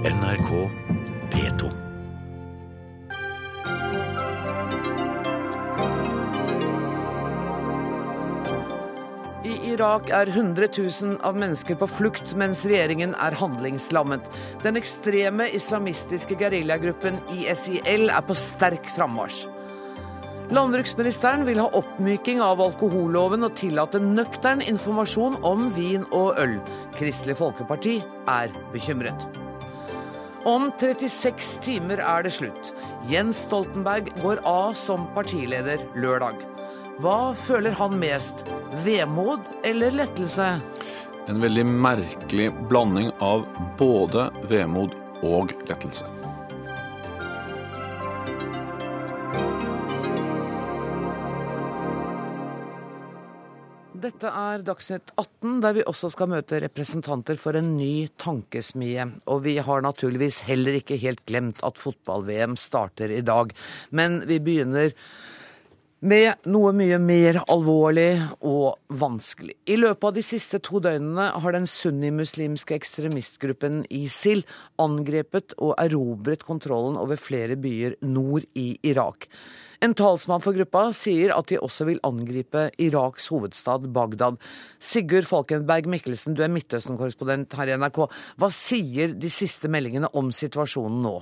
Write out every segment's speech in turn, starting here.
NRK P2. I Irak er 100 000 av mennesker på flukt, mens regjeringen er handlingslammet. Den ekstreme islamistiske geriljagruppen ISIL er på sterk frammarsj. Landbruksministeren vil ha oppmyking av alkoholloven og tillate nøktern informasjon om vin og øl. Kristelig Folkeparti er bekymret. Om 36 timer er det slutt. Jens Stoltenberg går av som partileder lørdag. Hva føler han mest? Vemod eller lettelse? En veldig merkelig blanding av både vemod og lettelse. Dette er Dagsnytt 18, der vi også skal møte representanter for en ny tankesmie. Og vi har naturligvis heller ikke helt glemt at fotball-VM starter i dag. Men vi begynner med noe mye mer alvorlig og vanskelig. I løpet av de siste to døgnene har den sunnimuslimske ekstremistgruppen ISIL angrepet og erobret kontrollen over flere byer nord i Irak. En talsmann for gruppa sier at de også vil angripe Iraks hovedstad Bagdad. Sigurd Falkenberg Mikkelsen, du er Midtøsten-korrespondent her i NRK. Hva sier de siste meldingene om situasjonen nå?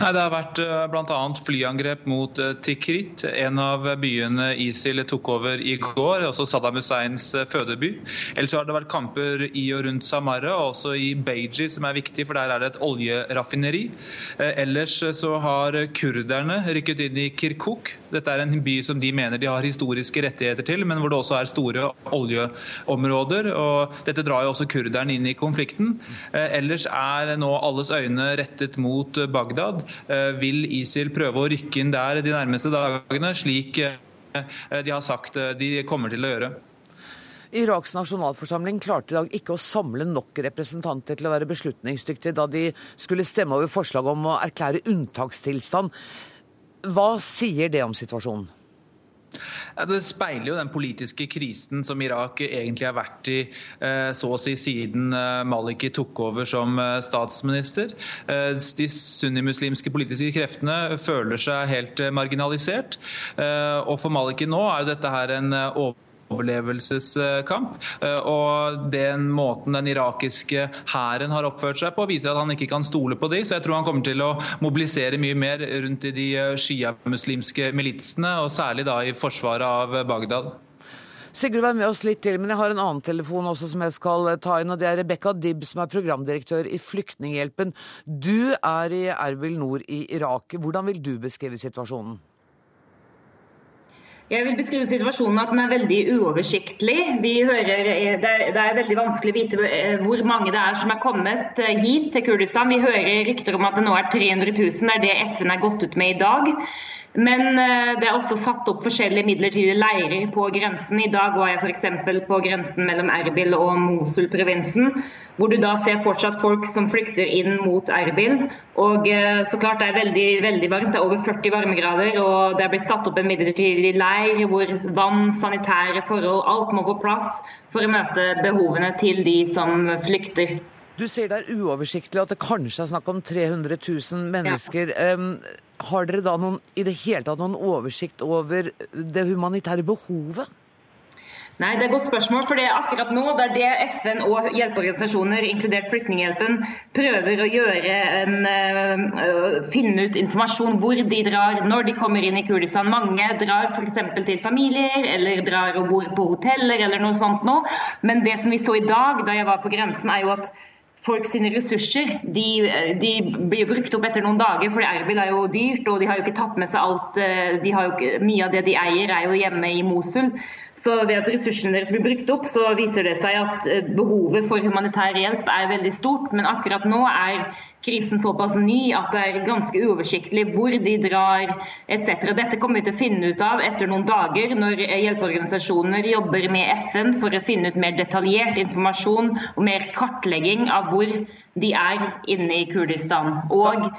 Nei, Det har vært bl.a. flyangrep mot Tikrit, en av byene ISIL tok over i går. Også Saddam Husseins fødeby. Ellers har det vært kamper i og rundt Samara, og også i Beiji, som er viktig, for der er det et oljeraffineri. Ellers så har kurderne rykket inn i Kirkuk. Dette er en by som de mener de har historiske rettigheter til, men hvor det også er store oljeområder. og Dette drar jo også kurderne inn i konflikten. Ellers er nå alles øyne rettet mot Bagdad. Vil ISIL prøve å rykke inn der de nærmeste dagene, slik de har sagt de kommer til å gjøre? Iraks nasjonalforsamling klarte i dag ikke å samle nok representanter til å være beslutningsdyktige da de skulle stemme over forslaget om å erklære unntakstilstand. Hva sier det om situasjonen? Det speiler jo den politiske krisen som Irak egentlig har vært i så å si siden Maliki tok over som statsminister. De sunnimuslimske politiske kreftene føler seg helt marginalisert. Og for Maliki nå er jo dette her en overlevelseskamp. Og den måten den irakiske hæren har oppført seg på, viser at han ikke kan stole på de, så jeg tror han kommer til å mobilisere mye mer rundt i de sjiamuslimske militsene, og særlig da i forsvaret av Bagdad. Sigurd, vær med oss litt til, men jeg har en annen telefon også som jeg skal ta inn. og Det er Rebekka Dibb, som er programdirektør i Flyktninghjelpen. Du er i Erbil nord i Irak. Hvordan vil du beskrive situasjonen? Jeg vil beskrive situasjonen at den er veldig uoversiktlig. Hører, det, er, veldig vanskelig å vite hvor mange det er som er kommet hit til Kurdistan. Vi hører rykter om at det nå er 300 000. Det er det FN er gått ut med i dag. Men det er også satt opp forskjellige midlertidige leirer på grensen. I dag var jeg f.eks. på grensen mellom Erbil og Mosul-provinsen, hvor du da ser fortsatt folk som flykter inn mot Erbil. Og så klart det er veldig, veldig varmt, det er over 40 varmegrader, og det er blitt satt opp en midlertidig leir hvor vann, sanitære forhold, alt må på plass for å møte behovene til de som flykter. Du sier det er uoversiktlig at det kanskje er snakk om 300 000 mennesker. Ja. Har dere da noen, i det hele tatt noen oversikt over det humanitære behovet? Nei, Det er et godt spørsmål. for det er akkurat nå det er det FN og hjelpeorganisasjoner, inkludert Flyktninghjelpen, prøver å gjøre en, uh, finne ut informasjon hvor de drar når de kommer inn i Kurdistan. Mange drar f.eks. til familier eller drar og bor på hoteller eller noe sånt nå. Men det som vi så i dag da jeg var på grensen, er jo at folk sine ressurser de, de, blir brukt opp etter noen dager, for Erbil er jo dyrt, og de har jo ikke tatt med seg alt. jo ikke, Mye av det de eier er jo hjemme i Mosul. Så ved at ressursene deres blir brukt opp, så viser det seg at behovet for humanitær hjelp er veldig stort. Men akkurat nå er krisen såpass ny at det er ganske uoversiktlig hvor de drar etc. Dette kommer vi til å finne ut av etter noen dager når hjelpeorganisasjoner jobber med FN for å finne ut mer detaljert informasjon og mer kartlegging av hvor de er inne i Kurdistan. Og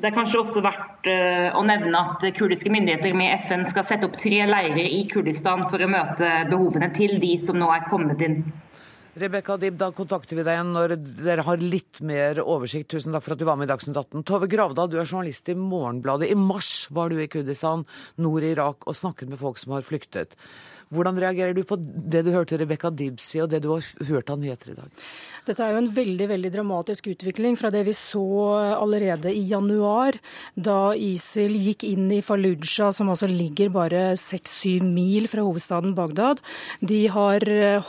det er kanskje også verdt å nevne at kurdiske myndigheter med FN skal sette opp tre leirer i Kurdistan for å møte behovene til de som nå er kommet inn. Rebekka Dib, da kontakter vi deg igjen når dere har litt mer oversikt. Tusen takk for at du var med i Dagsnytt 18. Tove Gravdal, du er journalist i Morgenbladet. I mars var du i Kurdistan, nord i Irak, og snakket med folk som har flyktet. Hvordan reagerer du på det du hørte Rebekka Dib si, og det du har hørt av nyheter i dag? Dette er jo en veldig veldig dramatisk utvikling fra det vi så allerede i januar, da ISIL gikk inn i Fallujah, som altså ligger bare seks-syv mil fra hovedstaden Bagdad. De har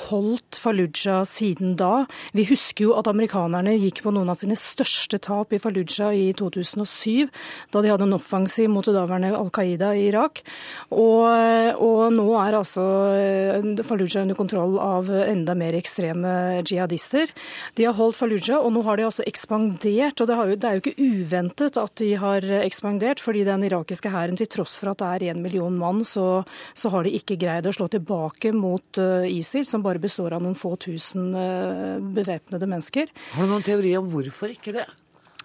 holdt Fallujah siden da. Vi husker jo at amerikanerne gikk på noen av sine største tap i Fallujah i 2007, da de hadde en offensiv mot det daværende Al Qaida i Irak. Og, og nå er altså Fallujah under kontroll av enda mer ekstreme jihadister. De har holdt Fallujah, og nå har de altså ekspandert. og det, jo, det, er jo ikke uventet at de har ekspandert, fordi den irakiske hæren, til tross for at det er én million mann, så, så, har de ikke greid å slå tilbake mot uh, ISIL, som bare består av noen få tusen uh, bevæpnede mennesker. Har du noen teori om hvorfor ikke det?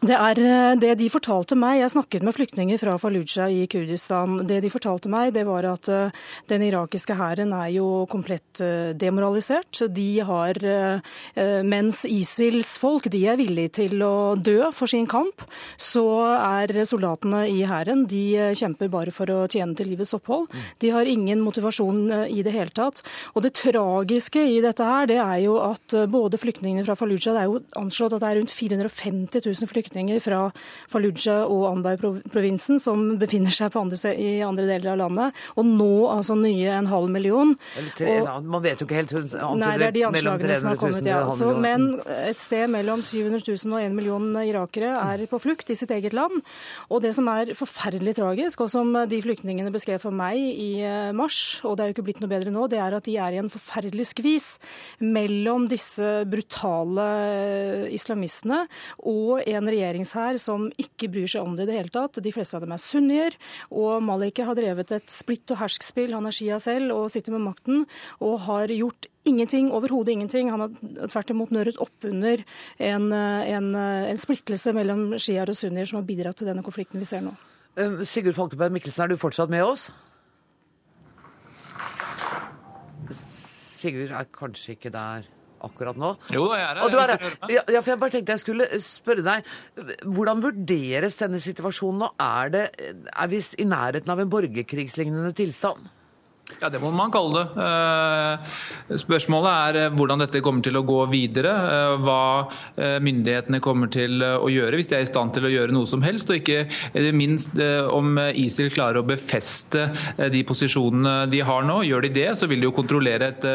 Det er eh, det de fortalte meg. Jeg snakket med flyktninger fra Fallujah i Kurdistan. Det de fortalte meg, det var at eh, den irakiske hæren er jo komplett eh, demoralisert. De har, mens ISILs folk de er villige til å dø for sin kamp, så er soldatene i hæren de kjemper bare for å tjene til livets opphold. De har ingen motivasjon i det hele tatt. Og det tragiske i dette her, det er jo at både flyktningene fra Fallujah Det er jo anslått at det er rundt 450 000 flyktninger flyktninger fra Fallujah og Anbar-provinsen som befinner seg andre, i andre deler av landet. Og nå altså nye en halv million. Tre, og, man vet jo ikke helt. Nei, det er de anslagene som har kommet, ja. Så, men et sted mellom 700 000 og 1 million irakere er på flukt i sitt eget land. Og det som er forferdelig tragisk, og som de flyktningene beskrev for meg i eh, mars, og det er jo ikke blitt noe bedre nå, det er at de er i en forferdelig skvis mellom disse brutale eh, islamistene og en regjeringshær som ikke bryr seg om det i det hele tatt. De fleste av dem er sunnier. Og Maliki har drevet et splitt og hersk-spill. Han er shia selv og sitter med makten og har gjort ingenting, overhodet ingenting. Han har tvert imot nøret opp under en, en, en splittelse mellom shiaer og sunnier som har bidratt til denne konflikten vi ser nå. Sigurd Falkeberg Mikkelsen, er du fortsatt med oss? Sigurd er kanskje ikke der akkurat nå. Jo, jeg er her. du er her. Ja, for jeg bare tenkte jeg skulle spørre deg, Hvordan vurderes denne situasjonen nå? Er, det, er vi i nærheten av en borgerkrigslignende tilstand? Ja, det må man kalle det. Eh, spørsmålet er eh, hvordan dette kommer til å gå videre. Eh, hva myndighetene kommer til å gjøre, hvis de er i stand til å gjøre noe som helst. Og ikke minst om ISIL klarer å befeste de posisjonene de har nå. Gjør de det, så vil de jo kontrollere et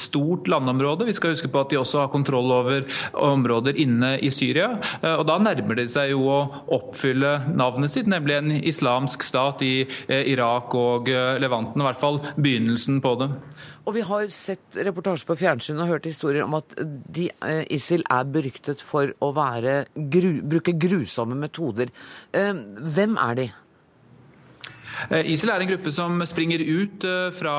stort landområde. Vi skal huske på at de også har kontroll over områder inne i Syria. Og da nærmer det seg jo å oppfylle navnet sitt, nemlig en islamsk stat i Irak og Levanten. i hvert fall begynnelsen på det. Og vi har sett reportasjer på fjernsyn og hørt historier om at de, eh, ISIL er beryktet for å være, gru, bruke grusomme metoder. Eh, hvem er de? Eh, ISIL er en gruppe som springer ut eh, fra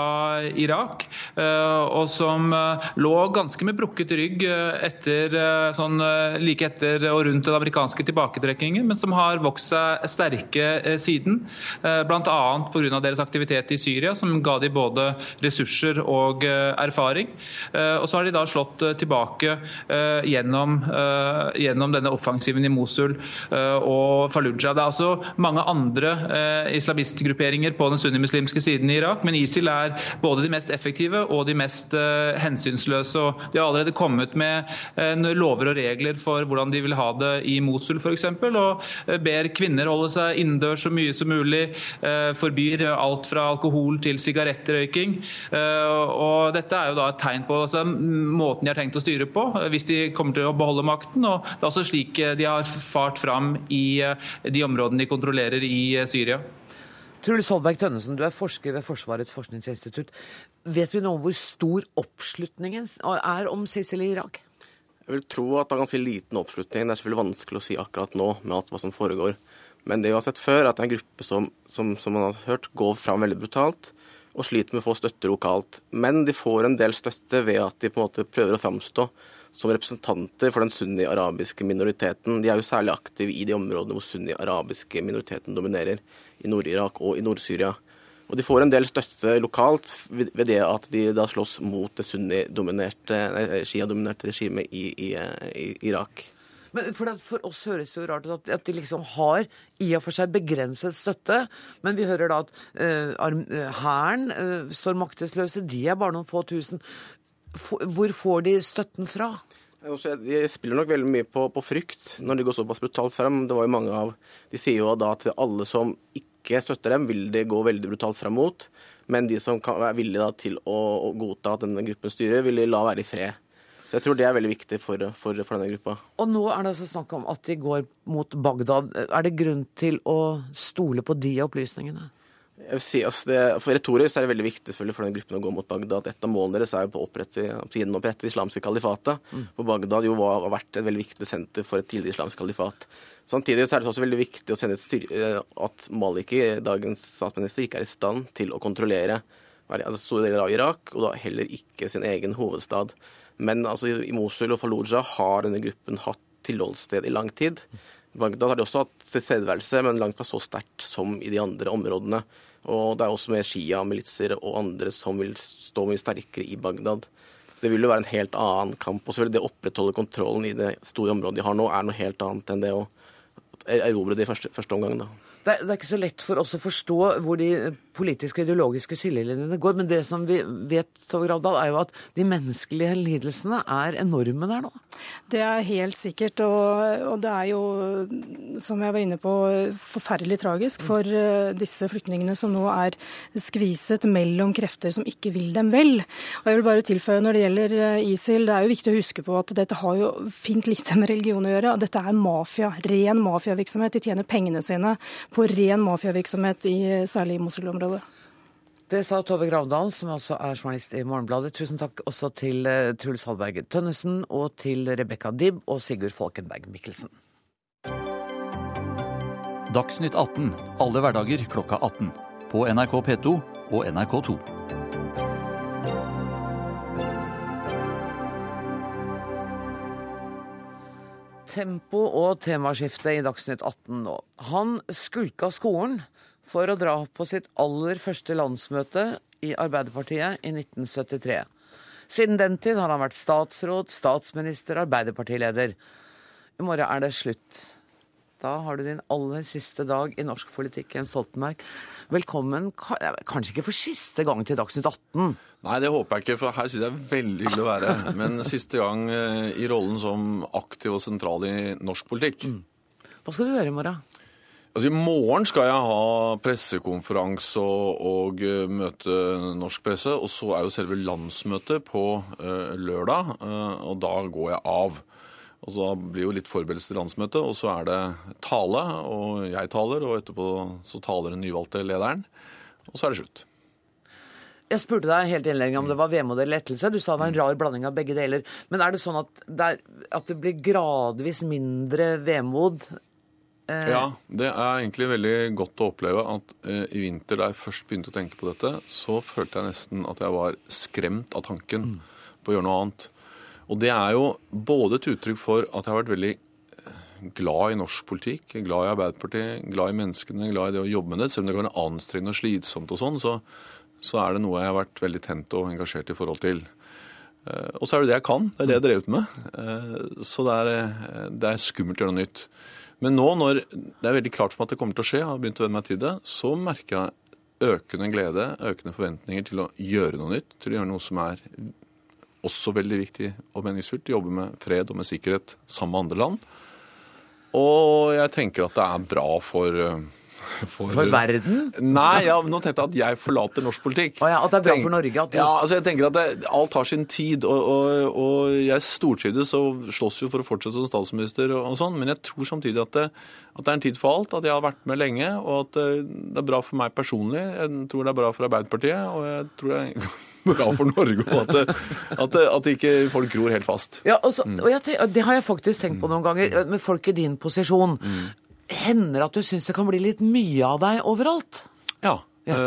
Irak, eh, og som lå ganske med brukket rygg etter, sånn, like etter og rundt den amerikanske tilbaketrekkingen, men som har vokst seg sterke siden. Bl.a. pga. deres aktivitet i Syria, som ga de både ressurser og erfaring. Og så har de da slått tilbake gjennom, gjennom denne offensiven i Mosul og Fallujah. Det er altså mange andre islamistgrupper grupperinger på den sunnimuslimske siden i Irak, men ISIL er både de mest effektive og de mest uh, hensynsløse. og De har allerede kommet med uh, lover og regler for hvordan de vil ha det i Mosul f.eks. Og uh, ber kvinner holde seg innendørs så mye som mulig. Forbyr alt fra alkohol til sigarettrøyking. Og dette er jo da et tegn på altså, måten de har tenkt å styre på, hvis de kommer til å beholde makten. og Det er også slik de har fart fram i de områdene de kontrollerer i Syria. Truls Holberg Tønnesen, du er forsker ved Forsvarets forskningsinstitutt. Vet vi noe om hvor stor oppslutningen er om Sissel i Irak? Jeg vil tro at det er ganske liten oppslutning. Det er selvfølgelig vanskelig å si akkurat nå med alt hva som foregår. Men det vi har sett før, er at det er en gruppe som, som, som man har hørt, går fram veldig brutalt og sliter med å få støtte lokalt. Men de får en del støtte ved at de på en måte prøver å framstå som representanter for den sunni-arabiske minoriteten. De er jo særlig aktive i de områdene hvor sunni-arabiske minoriteten dominerer i Nord-Irak og i Nord-Syria. Og de får en del støtte lokalt ved det at de da slåss mot det sunni-dominerte, shia-dominerte regimet i, i, i Irak. Men for, det, for oss høres det jo rart ut at, at de liksom har i og for seg begrenset støtte, men vi hører da at hæren uh, uh, eh, står maktesløse. De er bare noen få tusen. For, Hvor får de støtten fra? Også, De spiller nok veldig mye på, på frykt når de går såpass brutalt frem. Det var jo mange av, De sier jo da at alle som ikke støtter dem, vil de gå veldig brutalt frem mot. Men de som kan være villige til å, å godta at denne gruppen styrer, vil de la være i fred. Så jeg tror det er veldig viktig for, for, for denne gruppa. Og nå er det altså snakk om at de går mot Bagdad. Er det grunn til å stole på de opplysningene? Jeg vil si, altså det, for Retorisk er det veldig viktig selvfølgelig for den gruppen å gå mot Bagdad. Et av målene deres er jo på å opprette, på tiden å opprette det islamske kalifatet. For Bagdad jo var, har vært et veldig viktig senter for et tidligere islamsk kalifat. Samtidig så er det også veldig viktig å sende et styr, eh, at Maliki, dagens statsminister, ikke er i stand til å kontrollere altså store deler av Irak, og da heller ikke sin egen hovedstad. Men altså, i Mosul og Fallujah har denne gruppen hatt tilholdssted i lang tid. Bagdad har de også hatt tilstedeværelse, men langt fra så sterkt som i de andre områdene. Og det er også med Shia-militser og andre som vil stå mye sterkere i Bagdad. Så det vil jo være en helt annen kamp. Og så vil det å opprettholde kontrollen i det store området de har nå, er noe helt annet enn det å erobre det i første, første omgang, da. Det er, det er ikke så lett for oss å forstå hvor de politiske og ideologiske skillelinjene går, men det som vi vet, Tove Gravdal, er jo at de menneskelige lidelsene er enorme der nå. Det er helt sikkert, og, og det er jo, som jeg var inne på, forferdelig tragisk for uh, disse flyktningene som nå er skviset mellom krefter som ikke vil dem vel. Og jeg vil bare tilføye når det gjelder eh, ISIL, det er jo viktig å huske på at dette har jo fint lite med religion å gjøre. Dette er mafia, ren mafiavirksomhet. De tjener pengene sine på ren mafiavirksomhet i særlig Mosul-området. Det sa Tove Gravdal, som altså er journalist i Morgenbladet. Tusen takk også til eh, Truls Hallberg Tønnesen og til Rebekka Dibb og Sigurd Falkenberg Mikkelsen. Dagsnytt 18 alle hverdager klokka 18. På NRK P2 og NRK2. Tempo og temaskifte i Dagsnytt 18 nå. Han skulka skolen for å dra på sitt aller første landsmøte i Arbeiderpartiet i 1973. Siden den tid har han vært statsråd, statsminister, arbeiderpartileder. I morgen er det slutt. Da har du din aller siste dag i norsk politikk, Jens Stoltenberg. Velkommen, kanskje ikke for siste gang til Dagsnytt 18. Nei, det håper jeg ikke, for her synes jeg er veldig hyggelig å være. Men siste gang eh, i rollen som aktiv og sentral i norsk politikk. Hva skal du gjøre i morgen? Altså, I morgen skal jeg ha pressekonferanse og, og eh, møte norsk presse. Og så er jo selve landsmøtet på uh, lørdag, uh, og da går jeg av. Og Da blir jo litt forberedelse til landsmøtet, og så er det tale, og jeg taler, og etterpå så taler den nyvalgte lederen. Og så er det slutt. Jeg spurte deg helt innledning om det var vemod eller lettelse. Du sa det var en rar blanding av begge deler. Men er det sånn at det, er, at det blir gradvis mindre vemod? Eh, Ja, det er egentlig veldig godt å oppleve at eh, i vinter da jeg først begynte å tenke på dette, så følte jeg nesten at jeg var skremt av tanken på å gjøre noe annet. Og det er jo både et uttrykk for at jeg har vært veldig eh, glad i norsk politikk, glad i Arbeiderpartiet, glad i menneskene, glad i det å jobbe med det. Selv om det kan være anstrengende og slitsomt og sånn, så, så er det noe jeg har vært veldig tent og engasjert i forhold til. Eh, Og så er det det jeg kan. Det er det jeg har drevet med. Eh, Så det er, det er skummelt å gjøre noe nytt. Men nå når det er veldig klart for meg at det kommer til å skje, jeg har begynt å venne meg til det, så merker jeg økende glede, økende forventninger til å gjøre noe nytt. Til å gjøre noe som er også veldig viktig og meningsfullt. Jobbe med fred og med sikkerhet sammen med andre land. Og jeg tenker at det er bra for for, For verden? Nei, ja, nå tenkte jeg at jeg forlater norsk politikk. Oh ja, at det er bra Tenk- for Norge at du Ja, altså jeg tenker at det, alt har sin tid, og, og, og jeg stortrives og slåss jo for å fortsette som statsminister og, og sånn, men jeg tror samtidig at det, at det er en tid for alt, at jeg har vært med lenge, og at det, det er bra for meg personlig. Jeg tror det er bra for Arbeiderpartiet, og jeg tror det er bra for Norge, og at, at, at ikke folk gror helt fast. Ja, og, så, og jeg, det har jeg faktisk tenkt på noen ganger med folk i din posisjon. Hender det at du syns det kan bli litt mye av deg overalt? Ja. ja.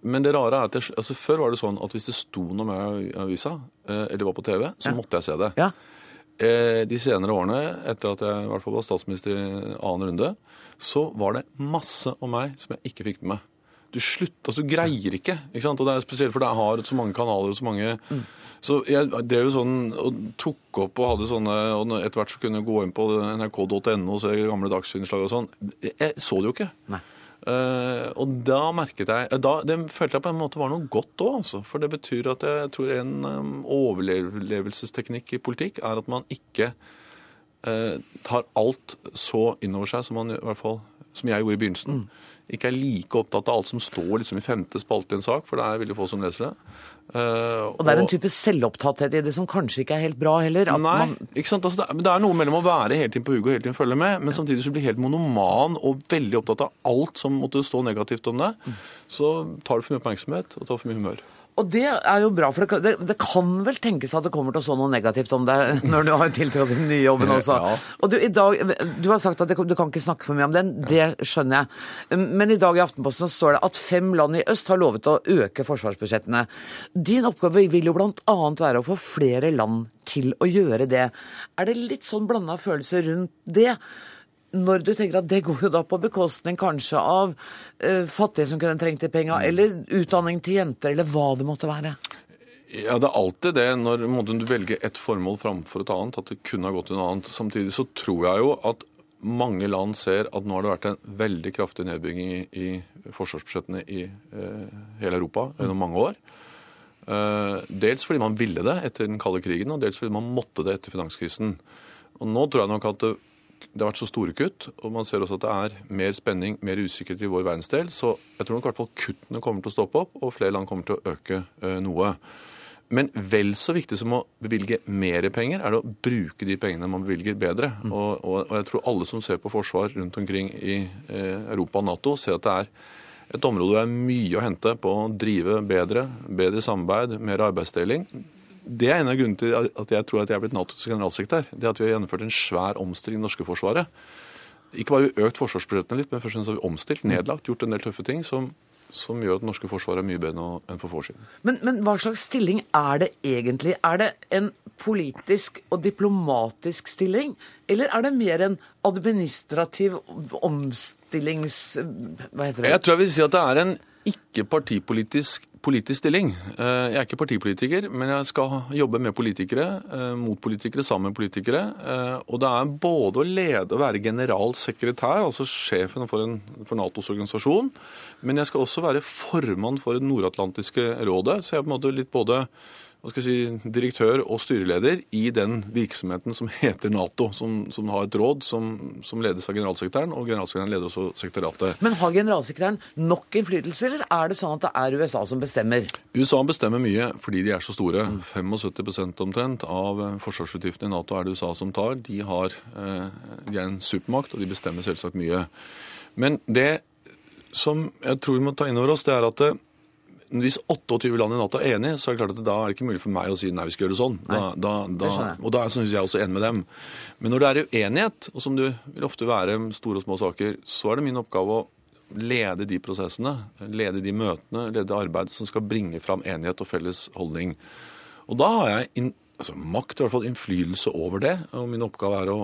men det rare er at jeg, altså Før var det sånn at hvis det sto noe med i avisa, eh, eller var på TV, så måtte jeg se det. Ja. Eh, de senere årene, etter at jeg i hvert fall var statsminister i annen runde, så var det masse om meg som jeg ikke fikk med meg. Du slutter, altså du greier ikke. ikke sant? Og det er spesielt for det har så mange kanaler og så mange Så jeg drev jo sånn og tok opp og hadde sånne Og etter hvert så kunne jeg gå inn på nrk.no og se gamle dagsinnslag og sånn. Jeg så det jo ikke. Nei. Uh, og da merket jeg da, Det følte jeg på en måte var noe godt òg, altså. For det betyr at jeg tror en um, overlevelsesteknikk i politikk er at man ikke uh, tar alt så innover seg som man i hvert fall som jeg gjorde i begynnelsen. Ikke er like opptatt av alt som står liksom i femte spalte i en sak, for det er veldig få som leser det. Uh, Og det er en type selvopptatthet i det som kanskje ikke er helt bra heller. Nei, man, ikke sant? Altså, det, er, det er noe mellom å være hele tiden på hugget og hele tiden følge med, men samtidig så blir helt monoman og veldig opptatt av alt som måtte stå negativt om det. Så tar du for mye oppmerksomhet og tar for mye humør. Og det er jo bra, for det, det, kan vel tenkes at det kommer til å stå noe negativt om deg når du har tiltrådt den nye jobben også. Ja. Og du, i dag, du har sagt at det- du kan ikke snakke for mye om den, det skjønner jeg. Men i dag i Aftenposten står det at fem land i øst har lovet å øke forsvarsbudsjettene. Din oppgave vil jo bl.a. være å få flere land til å gjøre det. Er det litt sånn blanda følelser rundt det? Når du tenker at det går jo da på bekostning kanskje av uh, fattige som kunne trengt de penga, eller utdanning til jenter, eller hva det måtte være. Ja, Det er alltid det når du velger et formål framfor et annet, at det kunne ha gått til noe annet. Samtidig så tror jeg jo at mange land ser at nå har det vært en veldig kraftig nedbygging i, i forsvarsbudsjettene i eh, hele Europa gjennom mange år. Eh, dels fordi man ville det etter den kalde krigen, og dels fordi man måtte det etter finanskrisen. Og Nå tror jeg nok at det, det har vært så store kutt, og man ser også at det er mer spenning, mer usikkerhet i vår verdensdel. Så jeg tror nok i hvert fall kuttene kommer til å stoppe opp, og flere land kommer til å øke eh, noe. Men vel så viktig som å bevilge mer penger, er det å bruke de pengene man bevilger, bedre. Og, og, og jeg tror alle som ser på forsvar rundt omkring i eh, Europa og Nato, ser at det er et område hvor det er mye å hente på å drive bedre, bedre samarbeid, mer arbeidsdeling. Det er en av grunnene til at jeg tror at jeg er blitt Natos generalsekretær. Det er at vi har gjennomført en svær omstilling i det norske forsvaret. Ikke bare har vi økt forsvarsbudsjettene litt, men først og fremst har vi omstilt, nedlagt, gjort en del tøffe ting som, som gjør at det norske forsvaret er mye bedre enn for få år siden. Men, men hva slags stilling er det egentlig? Er det en politisk og diplomatisk stilling, eller er det mer en administrativ omstillings... Hva heter det? Jeg tror jeg vil si at det er en ikke-partipolitisk politisk stilling. Eh, Jeg er ikke partipolitiker, men jeg skal jobbe med politikere, eh, mot politikere, sammen med politikere. Eh, Og det er både å lede og være generalsekretær, altså sjefen for, en, for Natos organisasjon, men jeg skal også være formann for det nordatlantiske rådet, så jeg er på en måte litt både si, direktør og styreleder i den virksomheten som heter Nato, som, som har et råd som, som ledes av generalsekretæren, og generalsekretæren leder også sekretariatet. Men har generalsekretæren nok innflytelse, eller er det sånn at det er USA som bestemmer? USA bestemmer mye fordi de er så store. 75 omtrent av eh, forsvarsutgiftene i Nato er det USA som tar. De, har, eh, de er en supermakt, og de bestemmer selvsagt mye. Men det som jeg tror vi må ta inn over oss, det er at det, hvis 28 land i Nato er enige, så er det klart at da er det ikke mulig for meg å si nei, vi skal gjøre det sånn. Da, da, da, og da er synes jeg også enig med dem. Men når det er uenighet, og som det vil ofte være store og små saker, så er det min oppgave å lede de prosessene, lede de møtene, lede det arbeidet som skal bringe fram enighet og felles holdning. Og da har jeg in, altså, makt, i hvert fall innflytelse over det, og min oppgave er å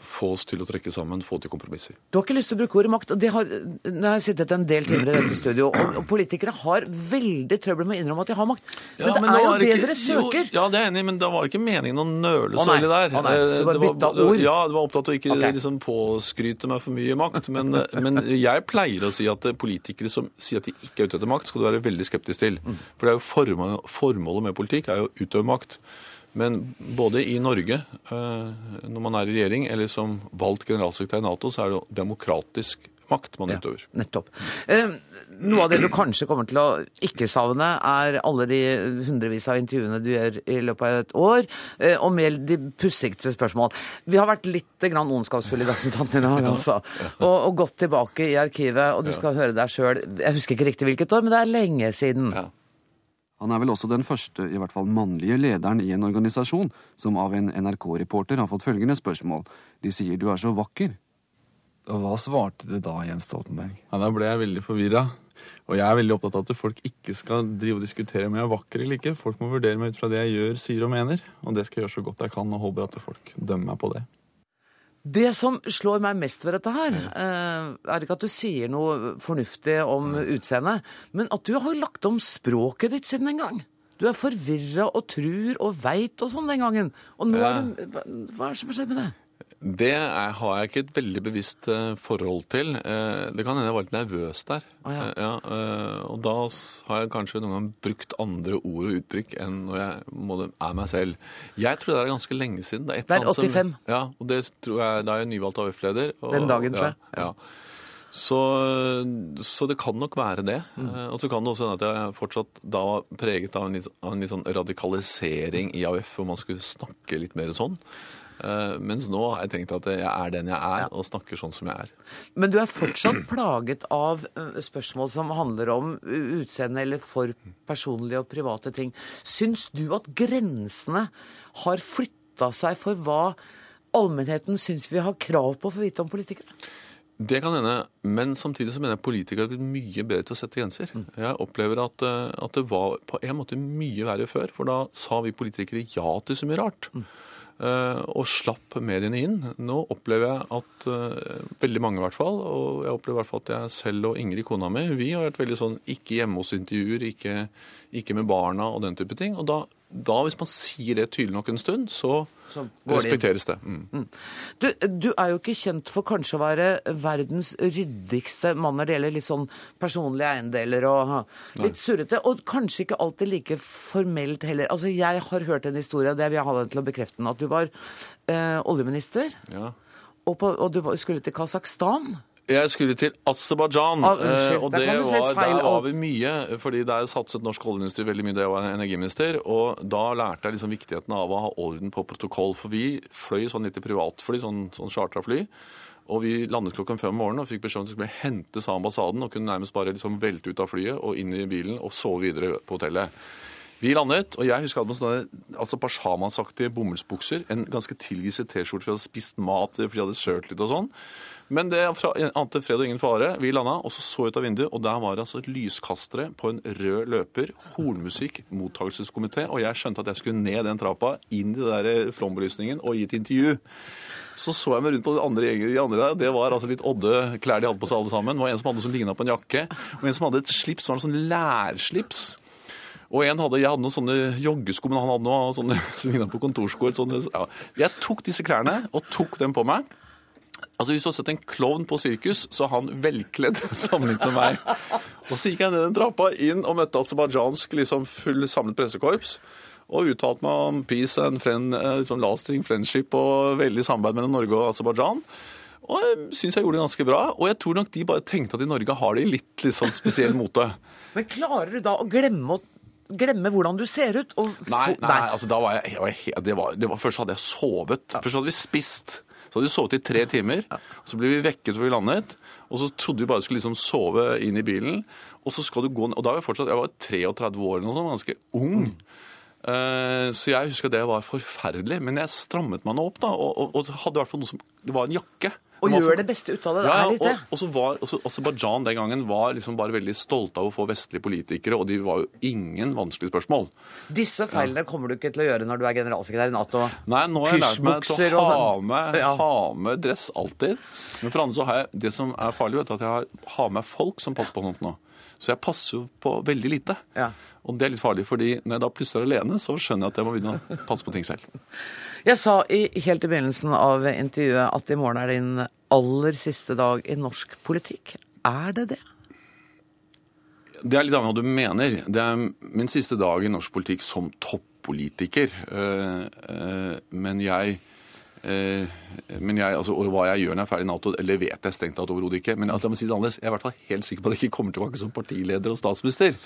få oss til å trekke sammen, få til kompromisser. Du har ikke lyst til å bruke ordet makt. og det har, Nå har jeg sittet en del timer i dette studio, og, politikere har veldig trøbbel med å innrømme at de har makt. Men det er jo det ikke- dere søker. Jo, ja, det er jeg enig i, men det var ikke meningen å nøle så veldig der. Å, nei. Du Eh, bare det bytta ord. Ja, du var opptatt av å ikke okay. liksom, påskryte meg for mye makt. Men, men jeg pleier å si at politikere som sier at de ikke er ute etter makt, skal du være veldig skeptisk til. Mm. For det er jo formålet med politikk er jo å utøve makt. Men både i Norge, eh, når man er i regjering, eller som valgt generalsekretær i Nato, så er det demokratisk makt man utøver. Nettopp. Eh, noe av det du kanskje kommer til å ikke savne, er alle de hundrevis av intervjuene du gjør i løpet av et år, eh, og med de pussigste spørsmål. Vi har vært litt grann ondskapsfulle i Dagsnytt 18 i dag, altså. Og, og gått tilbake i arkivet, og du skal høre deg sjøl Jeg husker ikke riktig hvilket år, men det er lenge siden. Ja. Han er vel også den første, i hvert fall mannlige, lederen i en organisasjon som av en NRK-reporter har fått følgende spørsmål. De sier du er så vakker. Og hva svarte du da, Jens Stoltenberg? Ja, Da ble jeg veldig forvirra. Og jeg er veldig opptatt av at folk ikke skal drive og diskutere om jeg er vakker eller ikke. Folk må vurdere meg ut fra det jeg gjør, sier og mener. Og det skal jeg gjøre så godt jeg kan, og håper at folk dømmer meg på det. Det som slår meg mest ved dette her, eh, er ikke at du sier noe fornuftig om utseendet, men at du har lagt om språket ditt siden en gang. Du er forvirra og trur og veit og sånn den gangen. Og nå er du hva er det som har skjedd med det? Det er, har jeg ikke et veldig bevisst eh, forhold til. Eh, det kan hende jeg var litt nervøs der. Å, ja. Eh, ja, og da har jeg kanskje noen gang brukt andre ord og uttrykk enn når jeg er meg selv. Jeg tror det er ganske lenge siden. Det er, et Det er 85. Som, ja, og det tror jeg, Da er jeg nyvalgt AUF-leder. Den dagen, tror jeg. Ja. Så, så det kan nok være det. Mm. Og så kan det også hende at jeg fortsatt da var preget av en litt, av en litt sånn radikalisering i AUF, hvor man skulle snakke litt mer sånn. Eh, Mens nå har jeg tenkt at jeg er den jeg er, og snakker sånn som jeg er. Men du er fortsatt plaget av eh, spørsmål som handler om utseende eller for personlige og private ting. Syns du at grensene har flytta seg for hva allmennheten syns vi har krav på å få vite om politikere? Det kan hende, men samtidig så mener jeg politikere har blitt mye bedre til å sette grenser. Jeg opplever at, eh, at det var på en måte mye verre før, for da sa vi politikere ja til så mye rart. eh, Og slapp mediene inn. Nå opplever jeg at eh, veldig mange i hvert fall, og jeg opplever i hvert fall at jeg selv og Ingrid, kona mi, vi har vært veldig sånn ikke hjemme hos intervjuer, ikke, ikke med barna og den type ting. Og da, da hvis man sier det tydelig nok en stund, så, Så respekteres det. Mm. Du, du er jo ikke kjent for kanskje å være verdens ryddigste mann når det gjelder litt sånn personlige eiendeler og litt litt surrete. Og kanskje ikke alltid like formelt heller. Altså, Jeg har hørt en historie, det vil jeg ha deg til å bekrefte at du var eh, oljeminister, Ja. og, på, og du skulle til Kasakhstan. Jeg skulle til Aserbajdsjan, Ah, unnskyld, eh, og der det kan du se var, feil der var vi mye. fordi det er satset norsk oljeindustri veldig mye da jeg var energiminister. Og da lærte jeg liksom viktigheten av å ha orden på protokoll. For vi fløy sånn litt i privatfly, sånn, sånn chartra fly. Og vi landet klokken fem om morgenen og fikk beskjed om at vi skulle hentes av ambassaden og kunne nærmest bare liksom velte ut av flyet og inn i bilen og sove videre på hotellet. Vi landet, og jeg husker jeg hadde sånne altså pasjamasaktige bomullsbukser, en ganske tilgisset T-skjorte, for vi hadde spist mat, fordi vi hadde sølt litt og sånn. Men det ante fred og ingen fare. Vi landa, og så så ut av vinduet, og der var det altså lyskastere på en rød løper, hornmusikk, mottakelseskomité, og jeg skjønte at jeg skulle ned den trappa, inn i den der flombelysningen og gi et intervju. Så så jeg meg rundt på de andre de andre der. Det var altså litt odde klær de hadde på seg alle sammen. Det var en som hadde noe som ligna på en jakke, og en som hadde et slips, som var en sånn lærslips. Og en hadde, Jeg hadde noen sånne joggesko, men han hadde noe sånne, som ligna på kontorsko. Sånne, ja. Jeg tok disse klærne og tok dem på meg. Altså Hvis du har sett en klovn på sirkus, så er han velkledd sammenlignet med meg. Og Så gikk jeg ned den trappa inn og møtte aserbajdsjansk liksom, full samlet pressekorps. Og uttalte meg om peace and friend, eh, liksom lasting friendship og veldig samarbeid mellom Norge og Aserbajdsjan. Og jeg syns jeg gjorde det ganske bra. Og jeg tror nok de bare tenkte at i Norge har de litt liksom, spesiell mote. Men klarer du da å glemme, å- glemme hvordan du ser ut? Og Nei, nei, altså da var jeg, jeg var det var, det var, Først hadde jeg sovet. Først hadde vi spist. Så hadde vi sovet i tre timer. Så ble vi vekket før vi landet. Og så trodde vi bare skulle liksom sove inn i bilen. Og så skal du gå ned Og da var jeg fortsatt Jeg var 33 år eller noe sånt, ganske ung. Eh, så jeg husker det var forferdelig. Men jeg strammet meg nå opp, da. Og, og, og hadde i hvert fall noe som Det var en jakke. Og gjør det beste ut av det. Det ja, er ja, litt det. og, og så var også Aserbajdsjan den gangen var liksom bare veldig stolte av å få vestlige politikere, og de var jo ingen vanskelige spørsmål. Disse feilene kommer du ikke til å gjøre når du er generalsekretær i Nato. Nei, nå har jeg lært meg til å ha sånn. med, Ja. ha med dress alltid. Men for andre så har jeg det som er farlig, vet du, at jeg har, har med folk som passer på noe nå. Så jeg passer jo på veldig lite. Ja. Og det er litt farlig, fordi når jeg da plutselig er alene, så skjønner jeg at jeg må begynne å passe på ting selv. Jeg sa i, helt i begynnelsen av intervjuet at i morgen er din aller siste dag i norsk politikk. Er det det? Det er litt av hva du mener. Det er min siste dag i norsk politikk som toppolitiker. Eh, eh, Men jeg men jeg, altså, og hva jeg gjør når jeg er ferdig i Nato, eller vet jeg strengt tatt overhodet ikke. Men jeg, må si jeg er i hvert fall helt sikker på at jeg ikke kommer tilbake som partileder og statsminister.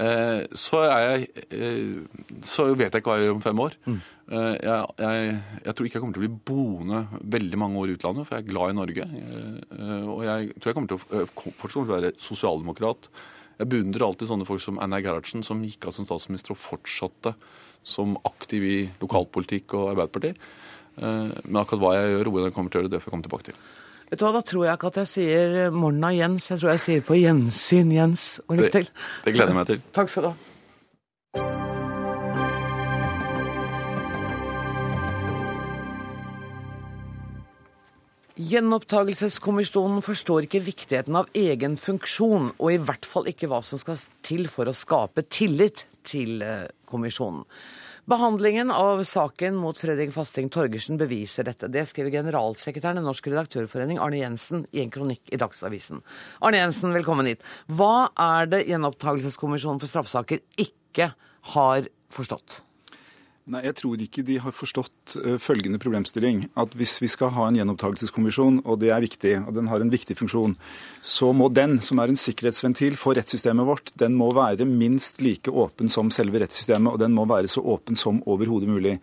Eh, Så, er jeg, eh, så vet jeg ikke hva jeg gjør om fem år. Eh, Jeg, tror ikke jeg kommer til å bli boende veldig mange år i utlandet, for jeg er glad i Norge. Eh, Og jeg tror jeg kommer til å eh, fortsatt kommer til å være sosialdemokrat. Jeg beundrer alltid sånne folk som Einar Gerhardsen, som gikk av som statsminister og fortsatte som aktiv i lokalpolitikk og Arbeiderpartiet. Eh, Men akkurat hva jeg gjør hvordan jeg kommer til å gjøre det, får jeg komme tilbake til. Vet du hva, Da tror jeg ikke at jeg sier 'morna, Jens'. Jeg tror jeg sier 'på gjensyn, Jens'. Og lykke Det, til. det gleder jeg meg til. Takk skal du ha. Gjenopptakelseskommisjonen forstår ikke viktigheten av egen funksjon, og i hvert fall ikke hva som skal til for å skape tillit til eh, kommisjonen. Behandlingen av saken mot Fredrik Fasting Torgersen beviser dette. Det skriver generalsekretæren i Norsk redaktørforening, Arne Jensen, i en kronikk i Dagsavisen. Arne Jensen, velkommen hit. Hva er det Gjenopptakelseskommisjonen for straffesaker ikke har forstått? Nei, Jeg tror ikke de har forstått uh, følgende problemstilling. At hvis vi skal ha en gjenopptakelseskommisjon, og det er viktig, og den har en viktig funksjon, så må den, som er en sikkerhetsventil for rettssystemet vårt, den må være minst like åpen som selve rettssystemet, og den må være så åpen som overhodet mulig.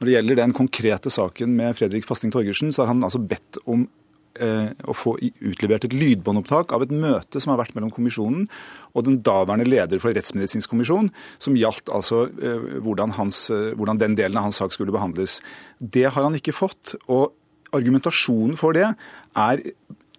Når det gjelder den konkrete saken med Fredrik Fasting Torgersen, så har han altså bedt om å få utlevert et lydbåndopptak av et møte som har vært mellom kommisjonen og den daværende leder for Rettsmedisinsk kommisjon, som gjaldt altså eh, hvordan, hans, eh, hvordan den delen av hans sak skulle behandles. Det har han ikke fått. og Argumentasjonen for det er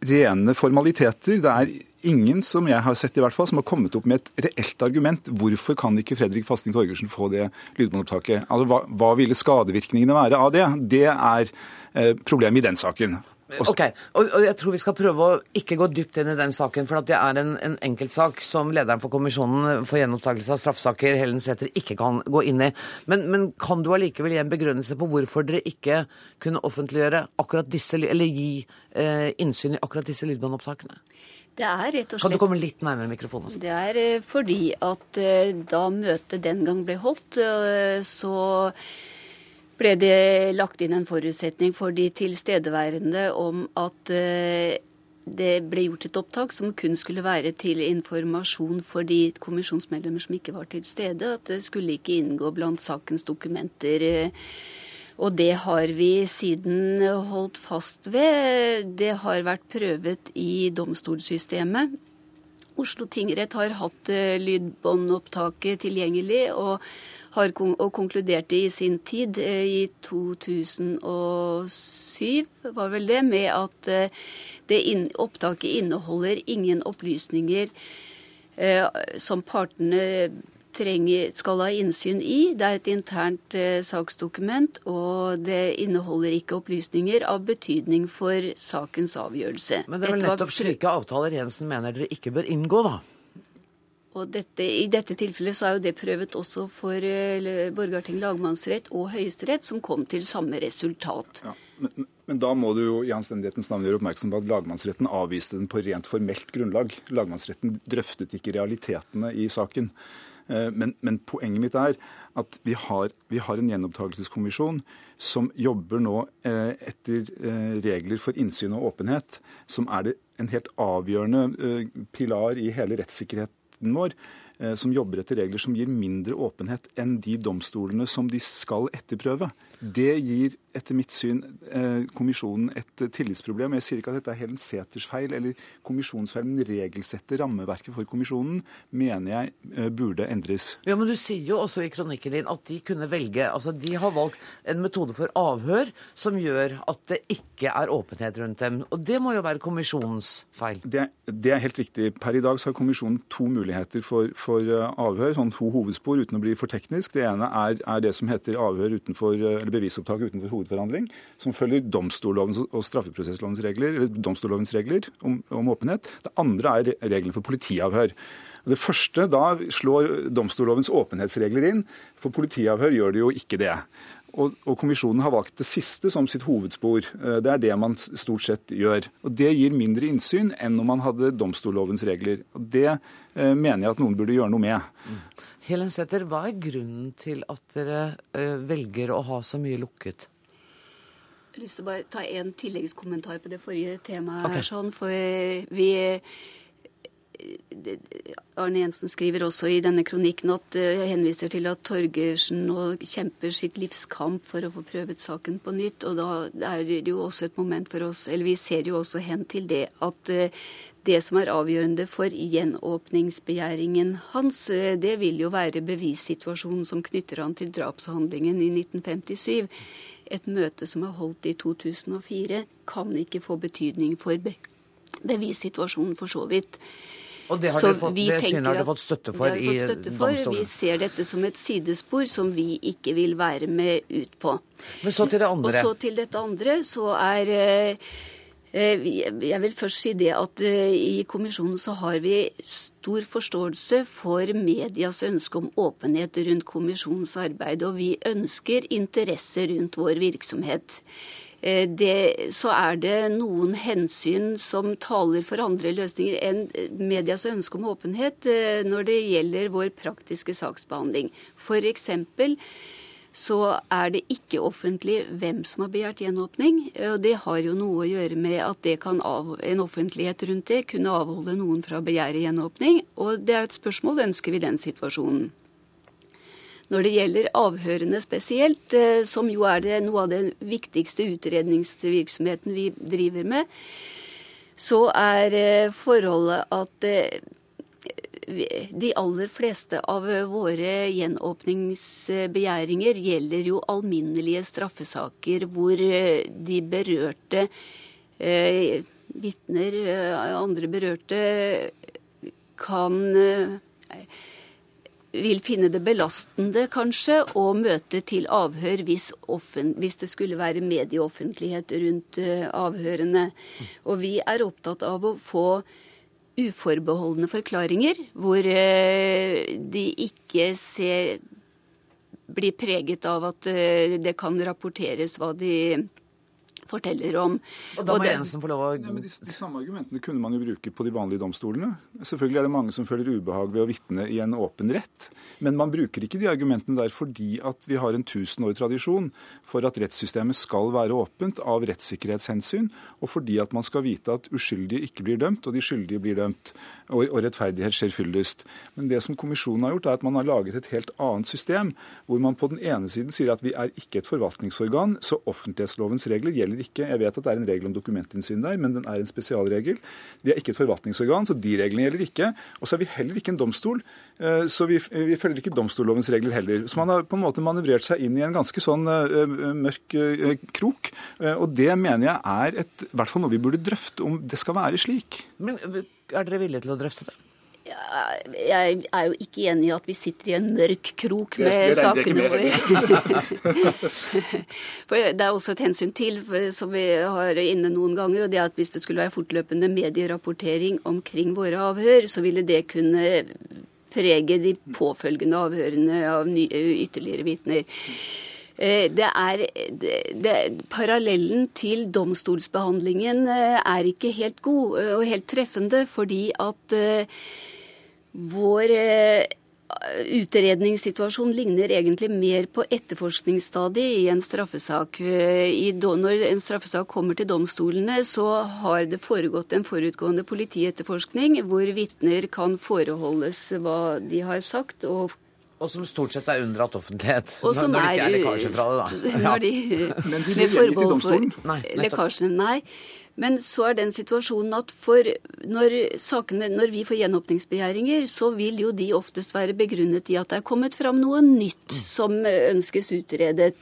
rene formaliteter. Det er ingen som jeg har sett i hvert fall, som har kommet opp med et reelt argument. Hvorfor kan ikke Fredrik Fasting Torgersen få det lydbåndopptaket? Altså, hva, hva ville skadevirkningene være av det? Det er eh, problemet i den saken. Ok, og, og, jeg tror vi skal prøve å ikke gå dypt inn i den saken, for at det er en, en enkeltsak som lederen for Kommisjonen for gjenopptakelse av straffesaker, Helen Sæther, ikke kan gå inn i. Men, men kan du allikevel gi en begrunnelse på hvorfor dere ikke kunne offentliggjøre akkurat disse, eller gi eh, innsyn i akkurat disse lydbåndopptakene? Det er rett og slett... Kan du komme litt nærmere mikrofonen? Også? Det er eh, fordi at eh, da møtet den gang ble holdt, eh, så ble det lagt inn en forutsetning for de tilstedeværende om at eh, det ble gjort et opptak som kun skulle være til informasjon for de kommisjonsmedlemmer som ikke var til stede. At det skulle ikke inngå blant sakens dokumenter. Og det har vi siden holdt fast ved. Det har vært prøvet i domstolssystemet. Oslo tingrett har hatt eh, lydbåndopptaket tilgjengelig. og har, og konkluderte i sin tid, eh, i 2007 var vel det, med at eh, det inn, opptaket inneholder ingen opplysninger eh, som partene trenger, skal ha innsyn i. Det er et internt eh, saksdokument, og det inneholder ikke opplysninger av betydning for sakens avgjørelse. Men det er vel nettopp slike avtaler Jensen mener dere ikke bør inngå, da? Og dette, I dette tilfellet så er jo det prøvet også for uh, Borgarting lagmannsrett og Høyesterett, som kom til samme resultat. Ja, men, men, da må du jo i anstendighetens navn gjøre oppmerksom på at lagmannsretten avviste den på rent formelt grunnlag. Lagmannsretten drøftet ikke realitetene i saken. Uh, men, men, poenget mitt er at vi har, vi har en gjenopptakelseskommisjon som jobber nå uh, etter regler for innsyn og åpenhet, som er en helt avgjørende pilar i hele rettssikkerheten vår, som jobber etter regler som gir mindre åpenhet enn de domstolene som de skal etterprøve. Det gir etter mitt syn eh, kommisjonen et eh, tillitsproblem. Jeg sier ikke at dette er Helen Sæthers feil eller kommisjonsfeil, men regelsettet rammeverket for kommisjonen mener jeg eh, burde endres. Ja, Men du sier jo også i kronikken din at de kunne velge altså De har valgt en metode for avhør som gjør at det ikke er åpenhet rundt dem. Og det må jo være kommisjonens feil? Det, det er helt riktig. Per i dag så har kommisjonen to muligheter for, for avhør, sånn to hovedspor uten å bli for teknisk. Det ene er, er det som heter avhør utenfor, eller bevisopptak utenfor hovedforhandling, som følger domstollovens og straffeprosesslovens regler, eller domstollovens regler om, om åpenhet. Det andre er reglene for politiavhør. Det første, Da slår domstollovens åpenhetsregler inn, for politiavhør gjør det jo ikke det. Og, og, Kommisjonen har valgt det siste som sitt hovedspor. Eh, det er det man stort sett gjør. Og Det gir mindre innsyn enn om man hadde domstollovens regler. Og Det eh, mener jeg at noen burde gjøre noe med. Mm. Helen Sæther, hva er grunnen til at dere eh, velger å ha så mye lukket? Jeg har lyst til å bare ta en tilleggskommentar på det forrige temaet. Okay. her, sånn, For vi Arne Jensen skriver også i denne kronikken at jeg henviser til at Torgersen nå kjemper sitt livskamp for å få prøvet saken på nytt. Og da er det jo også et moment for oss, eller vi ser jo også hen til det at det som er avgjørende for gjenåpningsbegjæringen hans, det vil jo være bevissituasjonen som knytter han til drapshandlingen i 1957 et møte som er holdt i 2004, kan ikke få betydning for bevissituasjonen for så vidt. Og det, har så fått, det synet har dere fått støtte for i domstolen? Vi ser dette som et sidespor som vi ikke vil være med ut på. Men så til det andre. Og så til dette andre, så er eh, Eh, jeg vil først si det at eh, i kommisjonen så har vi stor forståelse for medias ønske om åpenhet rundt kommisjonens arbeid, og vi ønsker interesse rundt vår virksomhet. Eh, det, så er det noen hensyn som taler for andre løsninger enn medias ønske om åpenhet når det gjelder vår praktiske saksbehandling. Eksempel så er det ikke offentlig hvem som har begjært gjenåpning. og Det har jo noe å gjøre med at av, en offentlighet rundt det kunne avholde noen fra å begjære gjenåpning. Og det er et spørsmål ønsker vi den situasjonen. Når det gjelder avhørene spesielt, eh, som jo er det, noe av den viktigste utredningsvirksomheten vi driver med, så er eh, forholdet at eh, de aller fleste av våre gjenåpningsbegjæringer gjelder jo alminnelige straffesaker hvor de berørte eh, vitner, andre berørte, kan eh, vil finne det belastende, kanskje, å møte til avhør hvis, hvis det skulle være medieoffentlighet rundt uh, avhørene. Og vi er opptatt av å få uforbeholdne forklaringer, hvor eh, de ikke ser blir preget av at eh, det kan rapporteres hva de forteller om. Og da må Jensen få lov å ja, de, de, samme argumentene kunne man jo bruke på de vanlige domstolene. Selvfølgelig er det mange som føler ubehag ved å vitne i en åpen rett. Men man bruker ikke de argumentene der fordi at vi har en tusenårig tradisjon for at rettssystemet skal være åpent av rettssikkerhetshensyn, og fordi at man skal vite at uskyldige ikke blir dømt, og de skyldige blir dømt, og, og rettferdighet skjer fyllest. Men det som kommisjonen har gjort, er at man har laget et helt annet system, hvor man på den ene siden sier at vi er ikke et forvaltningsorgan, så offentlighetslovens regler gjelder gjelder ikke Jeg vet at det er en regel om dokumentinnsyn der, men den er en spesialregel. Vi er ikke et forvaltningsorgan, så de reglene gjelder ikke. Og så er vi heller ikke en domstol, eh, så vi, vi følger ikke domstollovens regler heller. Så man har på en måte manøvrert seg inn i en ganske sånn uh, mørk krok. Og det mener jeg er et, i hvert fall noe vi burde drøfte, om det skal være slik. Men er dere villige til å drøfte det? Jeg er jo ikke enig i at vi sitter i en mørk krok med det, sakene våre. For det er også et hensyn til, som vi har inne noen ganger, og det er at hvis det skulle være fortløpende medierapportering omkring våre avhør, så ville det kunne prege de påfølgende avhørene av nye, ytterligere vitner. Eh, det er, det, det, Parallellen til domstolsbehandlingen eh, er ikke helt god eh, og helt treffende, fordi at vår eh, utredningssituasjon ligner egentlig mer på etterforskningsstadiet i en straffesak. Eh, I, når en straffesak kommer til domstolene, så har det foregått en forutgående politietterforskning hvor vitner kan foreholdes hva de har sagt. og og som stort sett er unndratt offentlighet. Og som når det ikke er lekkasje fra det, da. Når de, Men de med forbehold for lekkasjene, nei. Men så er den situasjonen at når, sakene, når vi får gjenåpningsbegjæringer, så vil jo de oftest være begrunnet i at det er kommet fram noe nytt som ønskes utredet.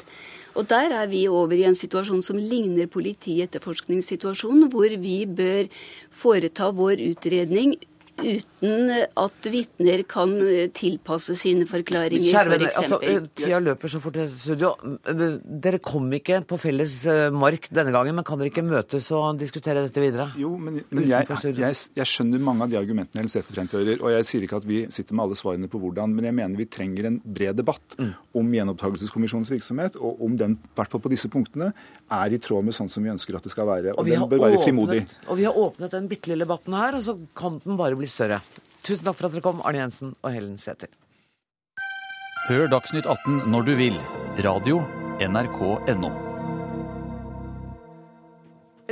Og der er vi over i en situasjon som ligner politietterforskningssituasjonen, hvor vi bør foreta vår utredning uten at vitner kan tilpasse sine forklaringer, for eksempel. altså, eh, tida løper så fort i studio. Dere kom ikke på felles eh, mark denne gangen, men kan dere ikke møtes og diskutere dette videre? Jo, men, men jeg, jeg, jeg, skjønner mange av de argumentene Helseth fremfører. Og jeg sier ikke at vi sitter med alle svarene på hvordan, men jeg mener vi trenger en bred debatt mm. om gjenopptakelseskommisjonens virksomhet, og om den, i hvert fall på disse punktene, er i tråd med sånn som vi ønsker at det skal være. Og, og den bør være frimodig. Og vi har åpnet den bitte lille debatten her, og så kan den bare bli større. Tusen takk for at dere kom, Arne Jensen og Helen Sæther. Hør Dagsnytt 18 når du vil. Radio NRK.no.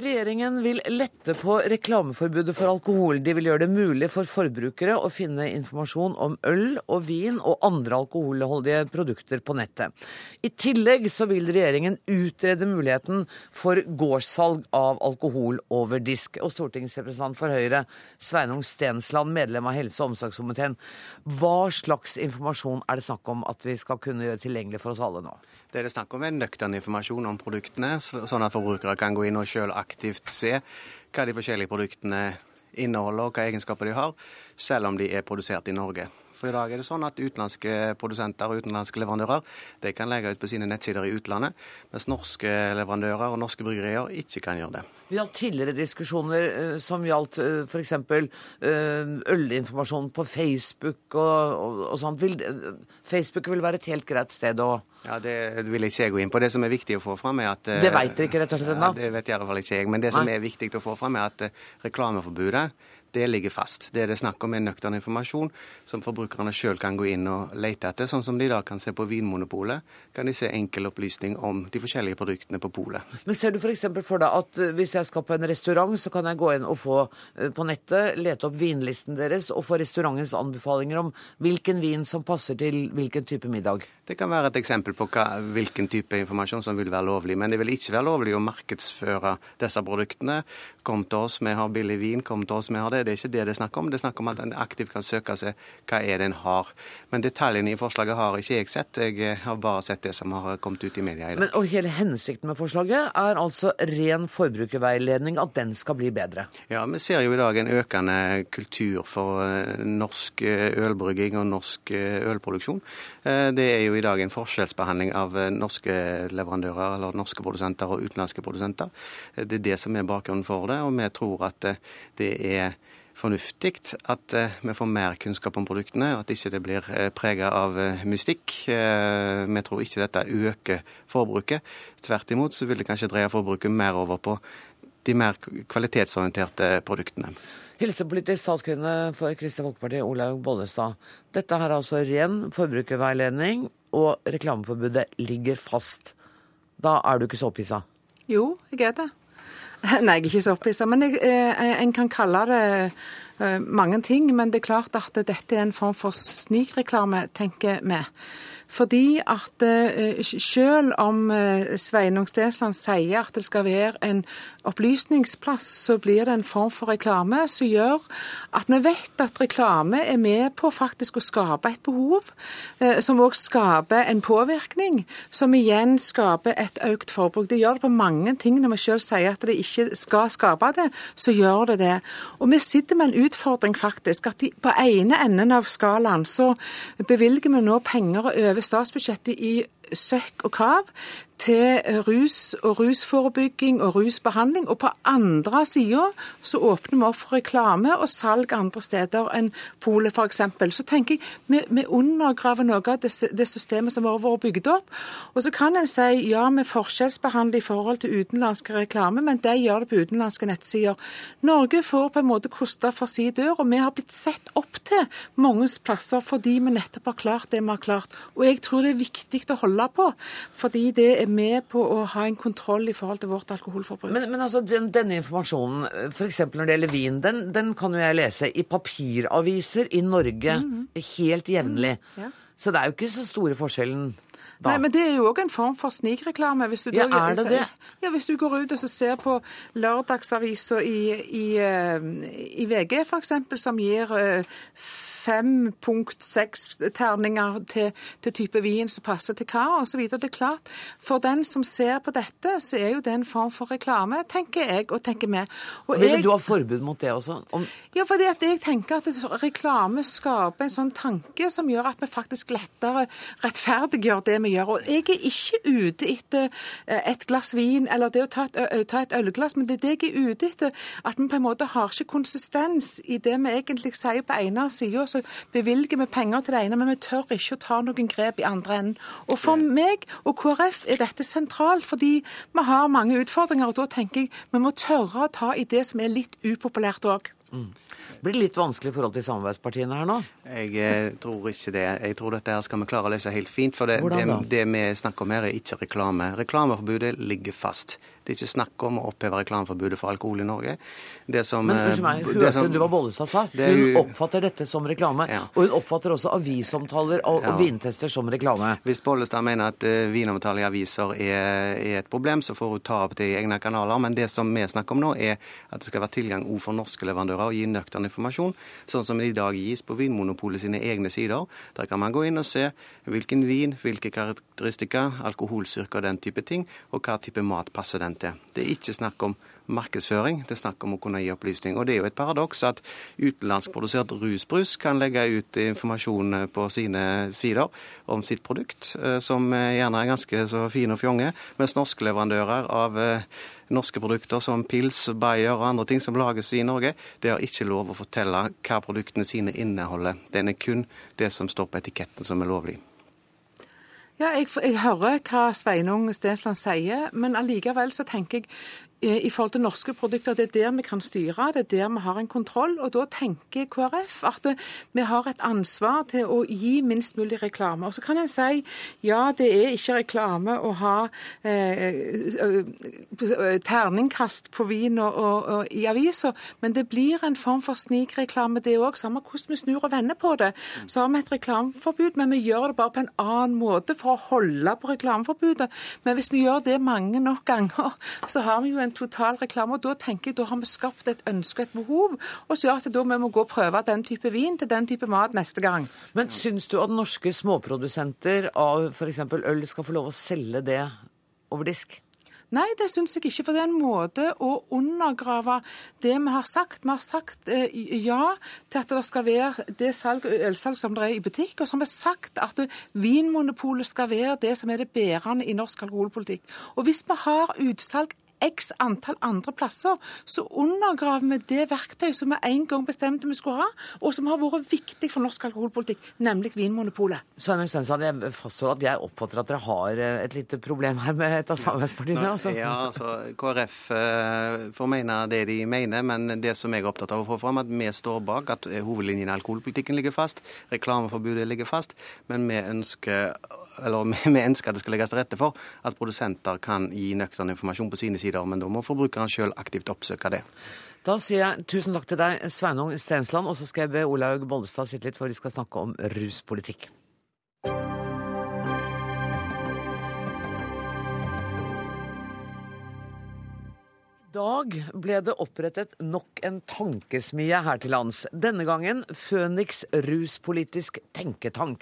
Regjeringen vil lette på reklameforbudet for alkohol. De vil gjøre det mulig for forbrukere å finne informasjon om øl og vin og andre alkoholholdige produkter på nettet. I tillegg så vil regjeringen utrede muligheten for gårdssalg av alkohol over disk. Og stortingsrepresentant for Høyre, Sveinung Stensland, medlem av helse- og omsorgskomiteen. Hva slags informasjon er det snakk om at vi skal kunne gjøre tilgjengelig for oss alle nå? Det er det snakk om er nøktern informasjon om produktene, sånn at forbrukere kan gå inn og sjøl aktivt se hva de forskjellige produktene inneholder og hva egenskaper de har, selv om de er produsert i Norge. For i dag er det sånn at utenlandske produsenter og utenlandske leverandører de kan legge ut på sine nettsider i utlandet, mens norske leverandører og norske bryggerier ikke kan gjøre det. Vi har tidligere diskusjoner eh, som gjaldt uh, f.eks. Uh, ølinformasjon på Facebook og, og, og sånt. Vil, Facebook vil være et helt greit sted å ja, Det vil ikke jeg gå inn på. Det som er viktig å få fram, er at Det veit dere ikke rett og slett ennå? Ja, det vet i hvert fall ikke jeg. Men det som Nei. er viktig å få fram, er at reklameforbudet det ligger fast. Det det er snakk om, er nøktern informasjon som forbrukerne sjøl kan gå inn og lete etter. Sånn som de da kan se på Vinmonopolet, kan de se enkel opplysning om de forskjellige produktene på polet. Men ser du f.eks. For, for deg at uh, hvis jeg skal på en restaurant, så kan jeg gå inn og få uh, på nettet, lete opp vinlisten deres og få restaurantens anbefalinger om hvilken vin som passer til hvilken type middag? Det kan være et eksempel på hva, hvilken type informasjon som vil være lovlig. Men det vil ikke være lovlig å markedsføre disse produktene. Kom til oss, vi har billig vin. Kom til oss, vi har det. Det er ikke det det er snakk om. Det er snakk om at en aktivt kan søke seg hva er det en har. Men detaljene i forslaget har ikke jeg sett. Jeg eh, har bare sett det som har kommet ut i media i dag. Men, og hele hensikten med forslaget er altså ren forbrukerveiledning, at den skal bli bedre? Ja, vi ser jo i dag en økende kultur for eh, norsk eh, ølbrygging og norsk ølproduksjon. Det er jo i dag en forskjellsbehandling av norske leverandører eller norske produsenter og utenlandske produsenter. Det er det som er bakgrunnen for det, og vi tror at det er fornuftig at vi får mer kunnskap om produktene, og at ikke det blir prega av mystikk. Vi tror ikke dette øker forbruket. Tvert imot så vil det kanskje dreie forbruket mer over på de mer kvalitetsorienterte produktene. Helsepolitisk talskvinne for Kristelig Folkeparti, Olaug Bollestad. Dette her er altså ren forbrukerveiledning, og reklameforbudet ligger fast. Da er du ikke så opphissa? Jo, jeg er det. Nei, jeg er ikke så opphissa. Men jeg, eh, en kan kalle det eh, mange ting. Men det er klart at dette er en form for snikreklame, tenker vi. Fordi at eh, selv om Sveinung Stensland sier at det skal være en opplysningsplass, så blir det en form for reklame som gjør at vi vet at reklame er med på faktisk å skape et behov, eh, som òg skaper en påvirkning, som igjen skaper et økt forbruk. Det gjør det på mange ting. Når vi selv sier at det ikke skal skape det, så gjør det det. Og vi sitter med en utfordring, faktisk. At de, på ene enden av skalaen så bevilger vi nå penger over statsbudsjettet i søkk og krav til rus og rusforebygging og rusbehandling. Og på andre sida så åpner vi opp for reklame og salg andre steder enn polet f.eks. Så tenker jeg vi, vi undergraver noe av det, det systemet som har vært bygd opp. Og så kan en si ja, vi forskjellsbehandler i forhold til utenlandske reklame, men de gjør det på utenlandske nettsider. Norge får på en måte koste for si dør, og vi har blitt sett opp til mange plasser fordi vi nettopp har klart det vi har klart. Og jeg tror det er viktig å holde på, fordi det er med på å ha en kontroll i forhold til vårt alkoholforbruk. Men, men altså, den, denne informasjonen, f.eks. når det gjelder vin, den, den, kan jo jeg lese i papiraviser i Norge mm. helt jevnlig. Mm. Ja. Så det er jo ikke så store forskjellen. Da. Nei, men Det er jo òg en form for snikreklame. Hvis du, ja, er det det? Ja, hvis du går ut og ser på lørdagsavisa i, i, i VG f.eks., som gir 5,6 terninger til, til, type vin som passer til hva, osv. Det er klart, for den som ser på dette, så er jo det en form for reklame, tenker jeg og tenker vi. Og Vil jeg, du ha forbud mot det også? Om... Ja, fordi at jeg tenker at reklame skaper en sånn tanke som gjør at vi faktisk lettere rettferdiggjør det vi gjør. Og jeg er ikke ute etter eh, et glass vin eller det å ta et, ta et ølglass, men det er det jeg er ute etter. At vi på en måte har ikke konsistens i det vi egentlig sier på ene sida så bevilger vi penger til det ene, men vi tør ikke å ta noen grep i andre enden. Og For meg og KrF er dette sentralt, fordi vi har mange utfordringer. og Da tenker jeg vi må tørre å ta i det som er litt upopulært òg. Mm. Blir det litt vanskelig i forhold til samarbeidspartiene her nå? Jeg eh, tror ikke det. Jeg tror dette her skal vi klare å lese helt fint. For det, det, det, vi snakker om her, er ikke reklame. Reklameforbudet ligger fast. Det er ikke snakk om å oppheve reklameforbudet for alkohol i Norge. Det som, Men unnskyld meg, hørte som, du hva Bollestad sa? Hun oppfatter dette som reklame. Ja. Og hun oppfatter også avisomtaler og, ja. og vintester som reklame. Hvis Bollestad mener at uh, vinomtale i aviser er, er, et problem, så får hun ta opp det i egne kanaler. Men det som vi snakker om nå, er at det skal være tilgang òg for norske leverandører og gi nøktern informasjon, sånn som det i dag gis på Vinmonopolet sine egne sider. Der kan man gå inn og se hvilken vin, hvilke karakteristika, alkoholstyrke og den type ting, og hva type mat passer den til. Det er ikke snakk om markedsføring, det er snakk om å kunne gi opplysning. Og det er jo et paradoks at utenlandskprodusert rusbrus kan legge ut informasjon på sine sider om sitt produkt, eh, som gjerne er ganske så fine og fjonge, mens norske leverandører av eh, norske produkter som pils, bayer og andre ting som lages i Norge, det har ikke lov å fortelle hva produktene sine inneholder. Den er kun det som står på etiketten som er lovlig. Ja, jeg, jeg, hører hva Sveinung Stensland sier, men allikevel så tenker jeg i forhold til norske produkter, det er der vi kan styre, det er der vi har en kontroll. Og da tenker KrF at vi har et ansvar til å gi minst mulig reklame. Og så kan en si ja, det er ikke reklame å ha eh, terningkast på vin og, og, og i aviser, men det blir en form for snikreklame det òg. Samme hvordan vi snur og vender på det. Så har vi et reklameforbud, men vi gjør det bare på en annen måte for å holde på reklameforbudet. Men hvis vi gjør det mange nok ganger, så har vi jo en en totalreklame. og Da tenker jeg, da har vi skapt et ønske og et behov, og så gjør at da vi må gå og prøve den type vin til den type mat neste gang. Men syns du at norske småprodusenter av f.eks. øl skal få lov å selge det over disk? Nei, det syns jeg ikke. For det er en måte å undergrave det vi har sagt. Vi har sagt eh, ja til at det skal være det salg, ølsalg som det er i butikk. Og så har vi sagt at Vinmonopolet skal være det som er det bærende i norsk alkoholpolitikk. Og hvis vi har utsalg x antall andre plasser, så undergraver vi det verktøyet som vi en gang bestemte vi skulle ha, og som har vært viktig for norsk alkoholpolitikk, nemlig Vinmonopolet. Sveinung Stensland, jeg fastholder at jeg oppfatter at dere har eh, et lite problem her med et av samarbeidspartiene. Altså. Ja, altså KrF uh, får mene det de mener, men det som jeg er opptatt av å få fram, at vi står bak at hovedlinjen i alkoholpolitikken ligger fast, reklameforbudet ligger fast, men vi ønsker eller vi ønsker at det skal legges til rette for at produsenter kan gi nøktern informasjon på sine sider, men da må forbrukeren sjøl aktivt oppsøke det. Da sier jeg tusen takk til deg, Sveinung Stensland, og så skal jeg be Olaug Bollestad sitte litt, for vi skal snakke om ruspolitikk. I dag ble det opprettet nok en tankesmie her til lands. Denne gangen Føniks ruspolitisk tenketank.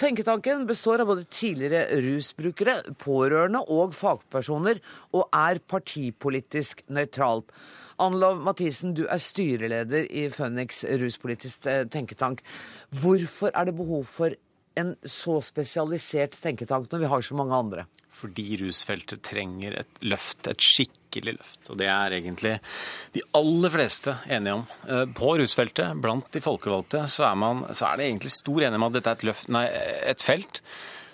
Tenketanken består av både tidligere rusbrukere, pårørende og fagpersoner, og er partipolitisk nøytralt. Anlov Mathisen, du er styreleder i Føniks ruspolitisk eh, tenketank. Hvorfor er det behov for en så spesialisert tenketank når vi har så mange andre? Fordi rusfeltet trenger et løft, et skikkelig løft. Og det er egentlig de aller fleste enige om. Eh, på rusfeltet, blant de folkevalgte, så er, man, så er det egentlig stor enighet om at dette er et, løft, nei, et felt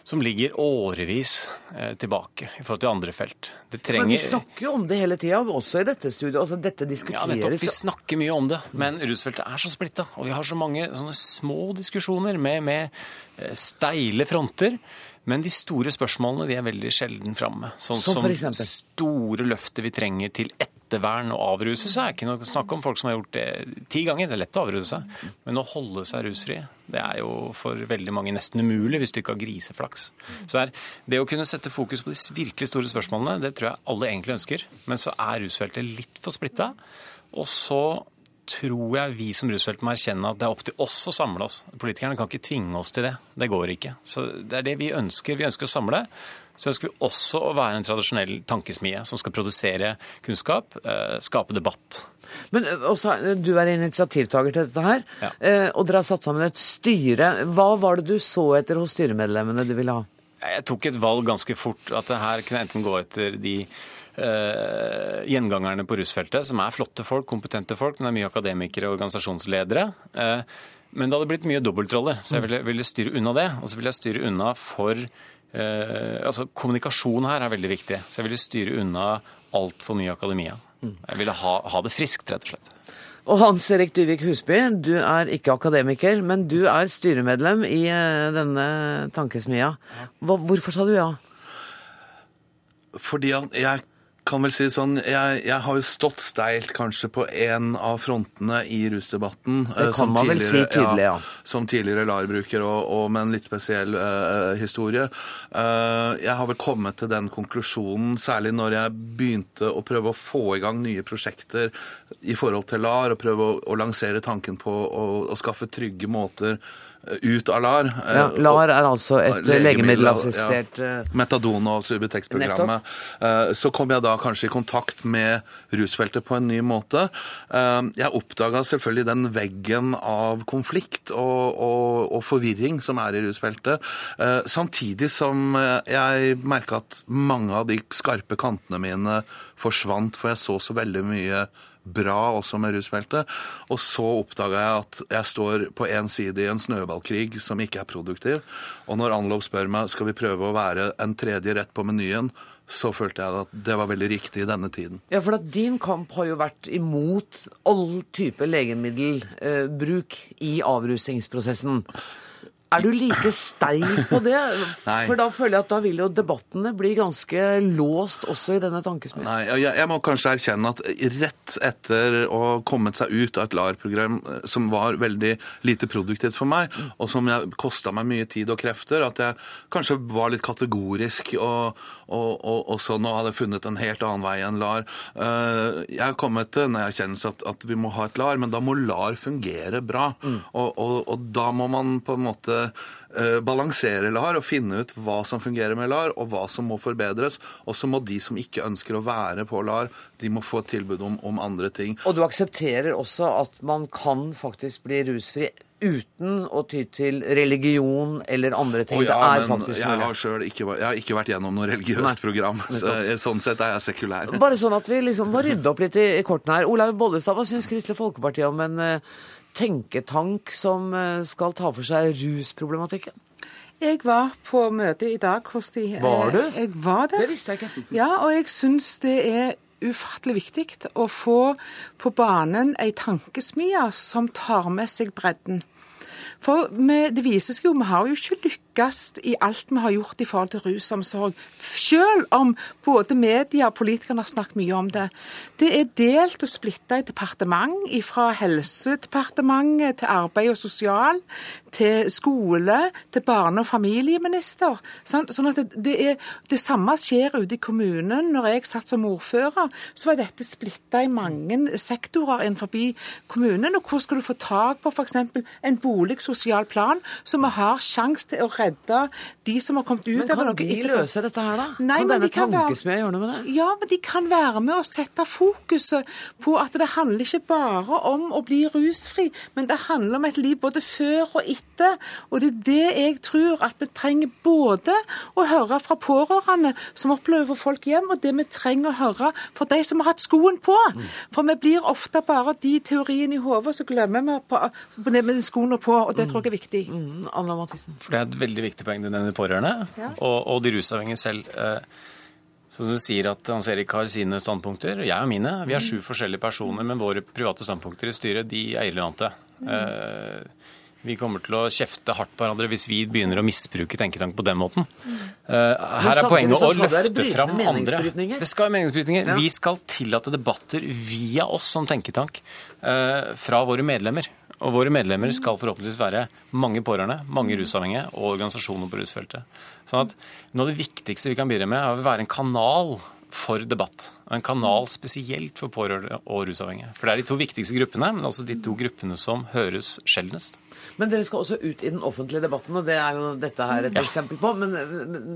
som ligger årevis eh, tilbake i forhold til andre felt. Trenger... Men vi snakker jo om det hele tida, også i dette studioet. Altså, dette diskuteres Ja, nettopp. Vi snakker mye om det, men rusfeltet er så splitta. Og vi har så mange sånne små diskusjoner med, med eh, steile fronter. Men de store spørsmålene de er veldig sjelden framme. Sånn som, som store løftet vi trenger til ettervern og avruse seg. Ikke noe snakk om folk som har gjort det ti ganger. Det er lett å avruse seg. Men å holde seg rusfri, det er jo for veldig mange nesten umulig hvis du ikke har griseflaks. Så det, det å kunne sette fokus på de virkelig store spørsmålene, det tror jeg alle egentlig ønsker. Men så er rusfeltet litt for splitta. Og så tror jeg vi som rusfelt må erkjenne at det er opp til oss å samle oss. Politikerne kan ikke tvinge oss til det. Det går ikke. Så det er det vi ønsker. Vi ønsker å samle. Så ønsker vi også å være en tradisjonell tankesmie som skal produsere kunnskap, eh, skape debatt. Men eh, også, Du er initiativtaker til dette her, ja. Eh, og dere har satt sammen et styre. Hva var det du så etter hos styremedlemmene du ville ha? Jeg tok et valg ganske fort. At det her kunne enten gå etter de uh, gjengangerne på rusfeltet, som er flotte folk, kompetente folk, men det er mye akademikere og organisasjonsledere. Uh, men det hadde blitt mye dobbeltroller, så jeg ville, ville styre unna det. Og så ville jeg styre unna for altså Kommunikasjon her er veldig viktig, så jeg ville styre unna altfor mye akademia. Jeg ville ha, ha det friskt, rett og slett. Og Hans Erik Dyvik Husby, du er ikke akademiker, men du er styremedlem i denne tankesmia. Hvorfor sa du ja? Fordi jeg kan vel si sånn, jeg, jeg har jo stått steilt kanskje på en av frontene i rusdebatten. Det eh, kan man vel si tydelig, ja. ja. Som tidligere LAR-bruker og, og, med en litt spesiell uh, historie. Uh, jeg har vel kommet til den konklusjonen, særlig når jeg begynte å prøve å få i gang nye prosjekter i forhold til LAR, og prøve å, å lansere tanken på å, å skaffe trygge måter ut av LAR. Ja, LAR er altså et legemiddelassistert ja, Metadon og Subutex-programmet. Eh, så kom jeg da kanskje i kontakt med rusfeltet på en ny måte. Eh, jeg oppdaga selvfølgelig den veggen av konflikt og, og, og, forvirring som er i rusfeltet. Eh, samtidig som jeg merka at mange av de skarpe kantene mine forsvant, for jeg så så veldig mye bra også med rusfeltet. Og så oppdaga jeg at jeg står på én side i en snøballkrig som ikke er produktiv. Og når Anlov spør meg skal vi prøve å være en tredje rett på menyen, så følte jeg at det var veldig riktig i denne tiden. Ja, for at din kamp har jo vært imot all type legemiddelbruk i avrusningsprosessen. Er du like steil på det? For da føler jeg at da vil jo debattene bli ganske låst også i denne tankesmien. Nei, jeg, jeg, må kanskje erkjenne at rett etter å ha kommet seg ut av et LAR-program eh, som var veldig lite produktivt for meg, og som kosta meg mye tid og krefter, at jeg kanskje var litt kategorisk og, og, og, og sånn, og hadde funnet en helt annen vei enn LAR. Eh, jeg har kommet til en erkjennelse at, at vi må ha et LAR, men da må LAR fungere bra. Mm. og da må man på en måte uh, balansere LAR og finne ut hva som fungerer med LAR, og hva som må forbedres. Og så må de som ikke ønsker å være på LAR, de må få et tilbud om, om andre ting. Og du aksepterer også at man kan faktisk bli rusfri uten å ty til religion eller andre ting. Oh, ja, det er faktisk jeg har sjøl ikke, ikke vært gjennom noe religiøst Nei. program. Så, sånn sett er jeg sekulær. Bare sånn at vi liksom må rydde opp litt i, i kortene her. Olaug Bollestad, hva syns Kristelig Folkeparti om en uh, tenketank som eh, skal ta for seg rusproblematikken? Jeg var på møte i dag hos de. Var du? Jeg var der. Det visste jeg ikke. Ja, og jeg syns det er ufattelig viktig å få på banen ei tankesmie som tar med seg bredden. For vi, det viser seg jo, vi har jo ikke lykkes i alt vi har gjort i forhold til rusomsorg. Selv om både media og politikerne har snakket mye om det. Det er delt og splitta i departement, fra Helsedepartementet til Arbeid og sosial, til skole, til barne- og familieminister. Sånn at det, er, det samme skjer ute i kommunen. Når jeg satt som ordfører, så var dette splitta i mange sektorer innenfor kommunen. Og hvor skal du få tak på f.eks. en boligsosial plan, så vi har sjanse til å redde de som har kommet ut. Men kan de løse dette her, da? Nei, kan denne de kan tankesmia gjøre noe med det? Ja, men de kan være med å sette fokuset på at det handler ikke bare om å bli rusfri, men det handler om et liv både før og etter. Og det er det jeg tror at vi trenger både å høre fra pårørende som opplever folk hjem, og det vi trenger å høre fra de som har hatt skoen på. For vi blir ofte bare de teoriene i hodet, så glemmer vi på, på med skoene på, og det tror jeg er viktig. Mm, Anna Mathisen. For det er et veldig viktig poeng du nevner pårørende, ja. og, og, de rusavhengige selv. Sånn som du sier at Hans Erik har sine standpunkter, og jeg har mine. Vi har sju forskjellige personer, men våre private standpunkter i styret de er irrelevante. Mm. Uh, vi kommer til å kjefte hardt på hverandre hvis vi begynner å misbruke tenketank på den måten. Mm. her er poenget å løfte fram andre. Det skal være meningsbrytninger. Ja. Vi skal tillate debatter via oss som tenketank fra våre medlemmer. Og våre medlemmer skal forhåpentligvis være mange pårørende, mange rusavhengige og organisasjoner på rusfeltet. Sånn at Noe av det viktigste vi kan bidra med, er å være en kanal for debatt. En kanal spesielt for pårørende og rusavhengige. For det er de to viktigste gruppene, men altså de to gruppene som høres sjeldnest. Men dere skal også ut i den offentlige debatten, og det er jo dette her et ja. eksempel på. Men,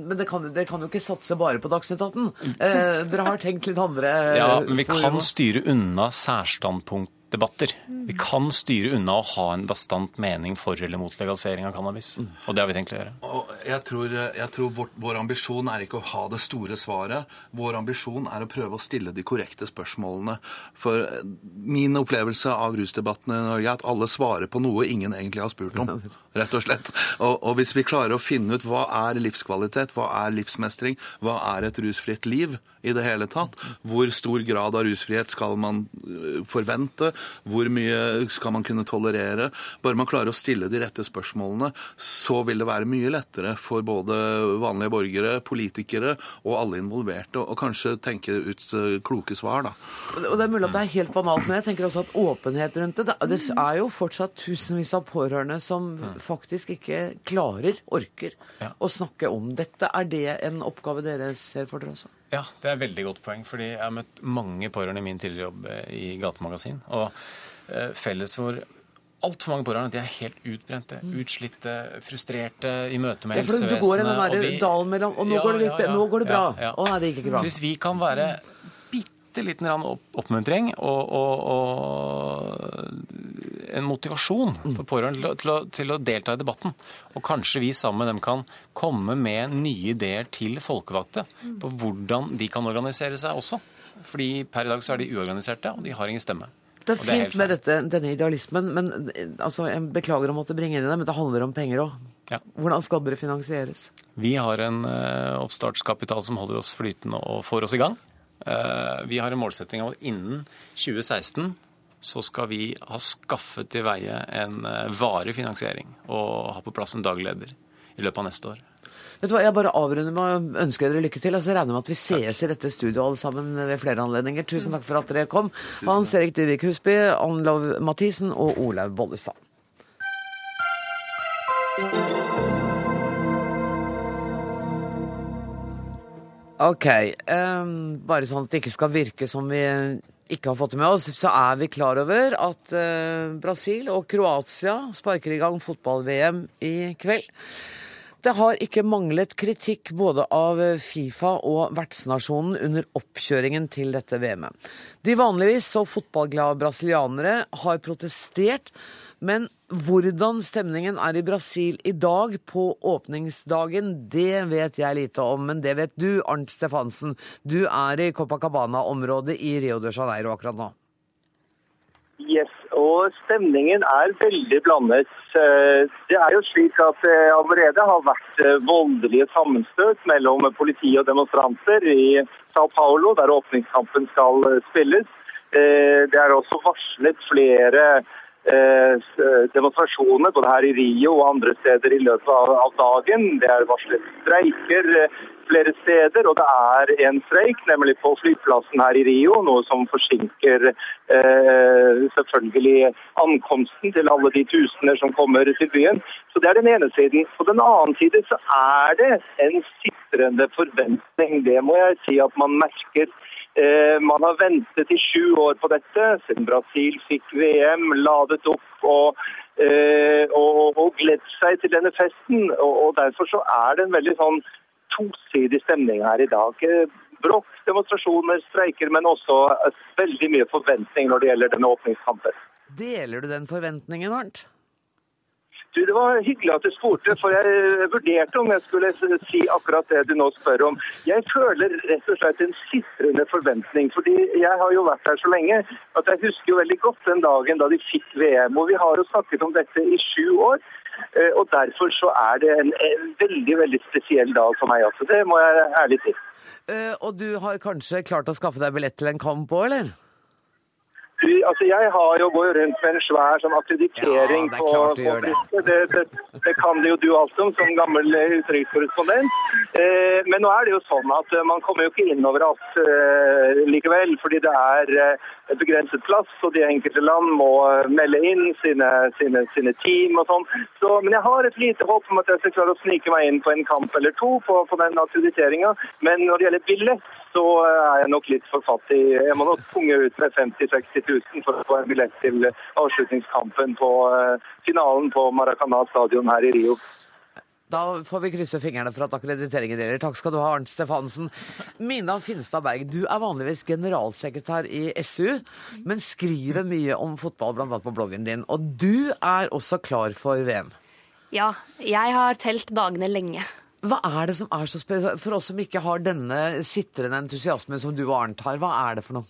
men kan, dere kan jo ikke satse bare på Dagsnytt 18. Eh, dere har tenkt litt andre Ja, men vi kan styre unna særstandpunkt debatter. Vi kan styre unna å ha en bastant mening for eller mot legalisering av cannabis. Og det har vi tenkt å gjøre. Og jeg tror, jeg tror vår, vår, ambisjon er ikke å ha det store svaret. Vår ambisjon er å prøve å stille de korrekte spørsmålene. For min opplevelse av rusdebattene i Norge er at alle svarer på noe ingen egentlig har spurt om. Rett og slett. Og, og hvis vi klarer å finne ut hva er livskvalitet, hva er livsmestring, hva er et rusfritt liv, i det hele tatt. Hvor stor grad av rusfrihet skal man øh, forvente? Hvor mye skal man kunne tolerere? Bare man klarer å stille de rette spørsmålene, så vil det være mye lettere for både vanlige borgere, politikere og alle involverte å kanskje tenke ut øh, kloke svar, da. Og Det er mulig at det er helt banalt, men jeg tenker også at åpenhet rundt det Det er jo fortsatt tusenvis av pårørende som faktisk ikke klarer, orker, å snakke om dette. Er det en oppgave dere ser for dere også? Ja, det er et veldig godt poeng. fordi jeg har møtt mange pårørende i min tidligere jobb eh, i gatemagasin. Og eh, felles for altfor mange pårørende de er helt utbrente, utslitte, frustrerte i møte med Ja, for du går i den helsevesenet. der de- dalen mellom Og nå Ja, går det litt ja, ja. Nå går det bra. Å nei, det gikk ikke bra. Hvis vi kan være bitte liten oppmuntring og, og, og en motivasjon for pårørende til å, til, å, til å delta i debatten, og kanskje vi sammen med dem kan komme med nye ideer til folkevalgte på hvordan de kan organisere seg også. Fordi per i dag så er de uorganiserte, og de har ingen stemme. Det er fint med dette, denne idealismen, men altså, jeg beklager å måtte bringe inn det, men det handler om penger òg. Hvordan skal dere finansieres? Vi har en eh, oppstartskapital som holder oss flytende og får oss i gang. Eh, vi har en målsetting om at innen 2016 så skal vi ha skaffet til veie en eh, varig finansiering og ha på plass en dagleder i løpet av neste år. Vet du hva, Jeg bare avrunder med å ønske dere lykke til. Altså, så regner med at vi sees i dette studioet alle sammen ved flere anledninger. Tusen takk for at dere kom. Hans Erik Dyvik Husby, Ann Lov Mathisen og Olaug Bollestad. Ok. Um, bare sånn at det ikke skal virke som vi ikke har fått det med oss, så er vi klar over at uh, Brasil og Kroatia sparker i gang fotball-VM i kveld. Det har ikke manglet kritikk både av Fifa og vertsnasjonen under oppkjøringen til dette VM-et. De vanligvis så fotballglade brasilianere har protestert, men hvordan stemningen er i Brasil i dag på åpningsdagen, det vet jeg lite om. Men det vet du, Arnt Stefansen. Du er i Copacabana-området i Rio de Janeiro akkurat nå. Yes, og stemningen er veldig blandet. Eh, Det er jo slik at det allerede har vært eh, voldelige sammenstøt mellom politi og demonstranter i Sao Paulo, der åpningskampen skal eh, spilles. Eh, Det er også varslet flere eh, demonstrasjoner både her i Rio og andre steder i løpet av av dagen. Det er varslet streiker eh, flere steder, og det er en streik, nemlig på flyplassen her i Rio, noe som forsinker eh, selvfølgelig ankomsten til alle de tusener som kommer til byen. Så Det er den ene siden. På den annen side så er det en sitrende forventning. Det må jeg si at man merker. Eh, man har ventet i sju år på dette, siden Brasil fikk VM, ladet opp og, eh, og, og gledt seg til denne festen. Og, og Derfor så er det en veldig sånn tosidig stemning her i dag. Brokk, Bråk, demonstrasjoner, streiker, men også eh, veldig mye forventning når det gjelder denne åpningskampen. Deler du den forventningen, Arnt? Du, Det var hyggelig at du spurte, for jeg vurderte om jeg skulle si akkurat det du nå spør om. Jeg føler rett og slett en sitrende forventning, fordi jeg har jo vært her så lenge at jeg husker jo veldig godt den dagen da de fikk VM. Og vi har jo snakket om dette i sju år. eh, Og derfor så er det en, veldig veldig spesiell dag for meg. altså. Det må jeg ærlig si. Eh, og du har kanskje klart å skaffe deg billett til en kamp òg, eller? Altså jeg har jo går rundt med en svær sånn akkreditering Ja, på, på det. Det, det, det kan det jo du alt om som gammel eh, utenrikskorrespondent. Eh, men nå er det jo sånn at eh, man kommer jo ikke inn overalt eh, likevel, fordi det er eh, et begrenset plass, og de enkelte land må eh, melde inn sine, sine, sine team og sånn. Så, men jeg har et lite håp om at jeg skal klare å snike meg inn på en kamp eller to på, på den akkrediteringa. Men når det gjelder billett, så eh, er jeg nok litt for fattig. Jeg må nok punge ut med 50 000-60 000 for å få en billett til avslutningskampen på eh, finalen på Maracana stadion her i Rio. Da får vi krysse fingrene for at akkrediteringen gjelder. Takk skal du ha, Arnt Stefansen. Mina Finstad Berg, du er vanligvis generalsekretær i SU, men skriver mye om fotball, bl.a. på bloggen din. Og du er også klar for VM. Ja, jeg har telt dagene lenge. Hva er det som er så spesielt for oss som ikke har denne sitrende entusiasmen som du og Arnt har? Hva er det for noe?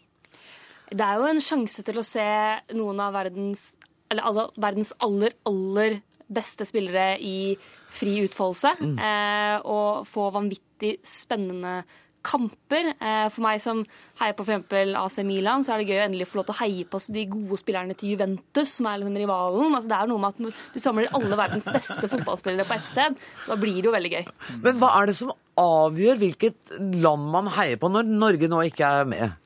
Det er jo en sjanse til å se noen av verdens, eller alle, verdens aller, aller beste spillere i fri utfoldelse. Mm. Eh, og få vanvittig spennende kamper. Eh, for meg som heier på f.eks. AC Milan, så er det gøy å endelig få lov til å heie på de gode spillerne til Juventus, som er liksom rivalen. Altså, det er noe med at du samler alle verdens beste fotballspillere på ett sted. Da blir det jo veldig gøy. Men hva er det som avgjør hvilket land man heier på når Norge nå ikke er med?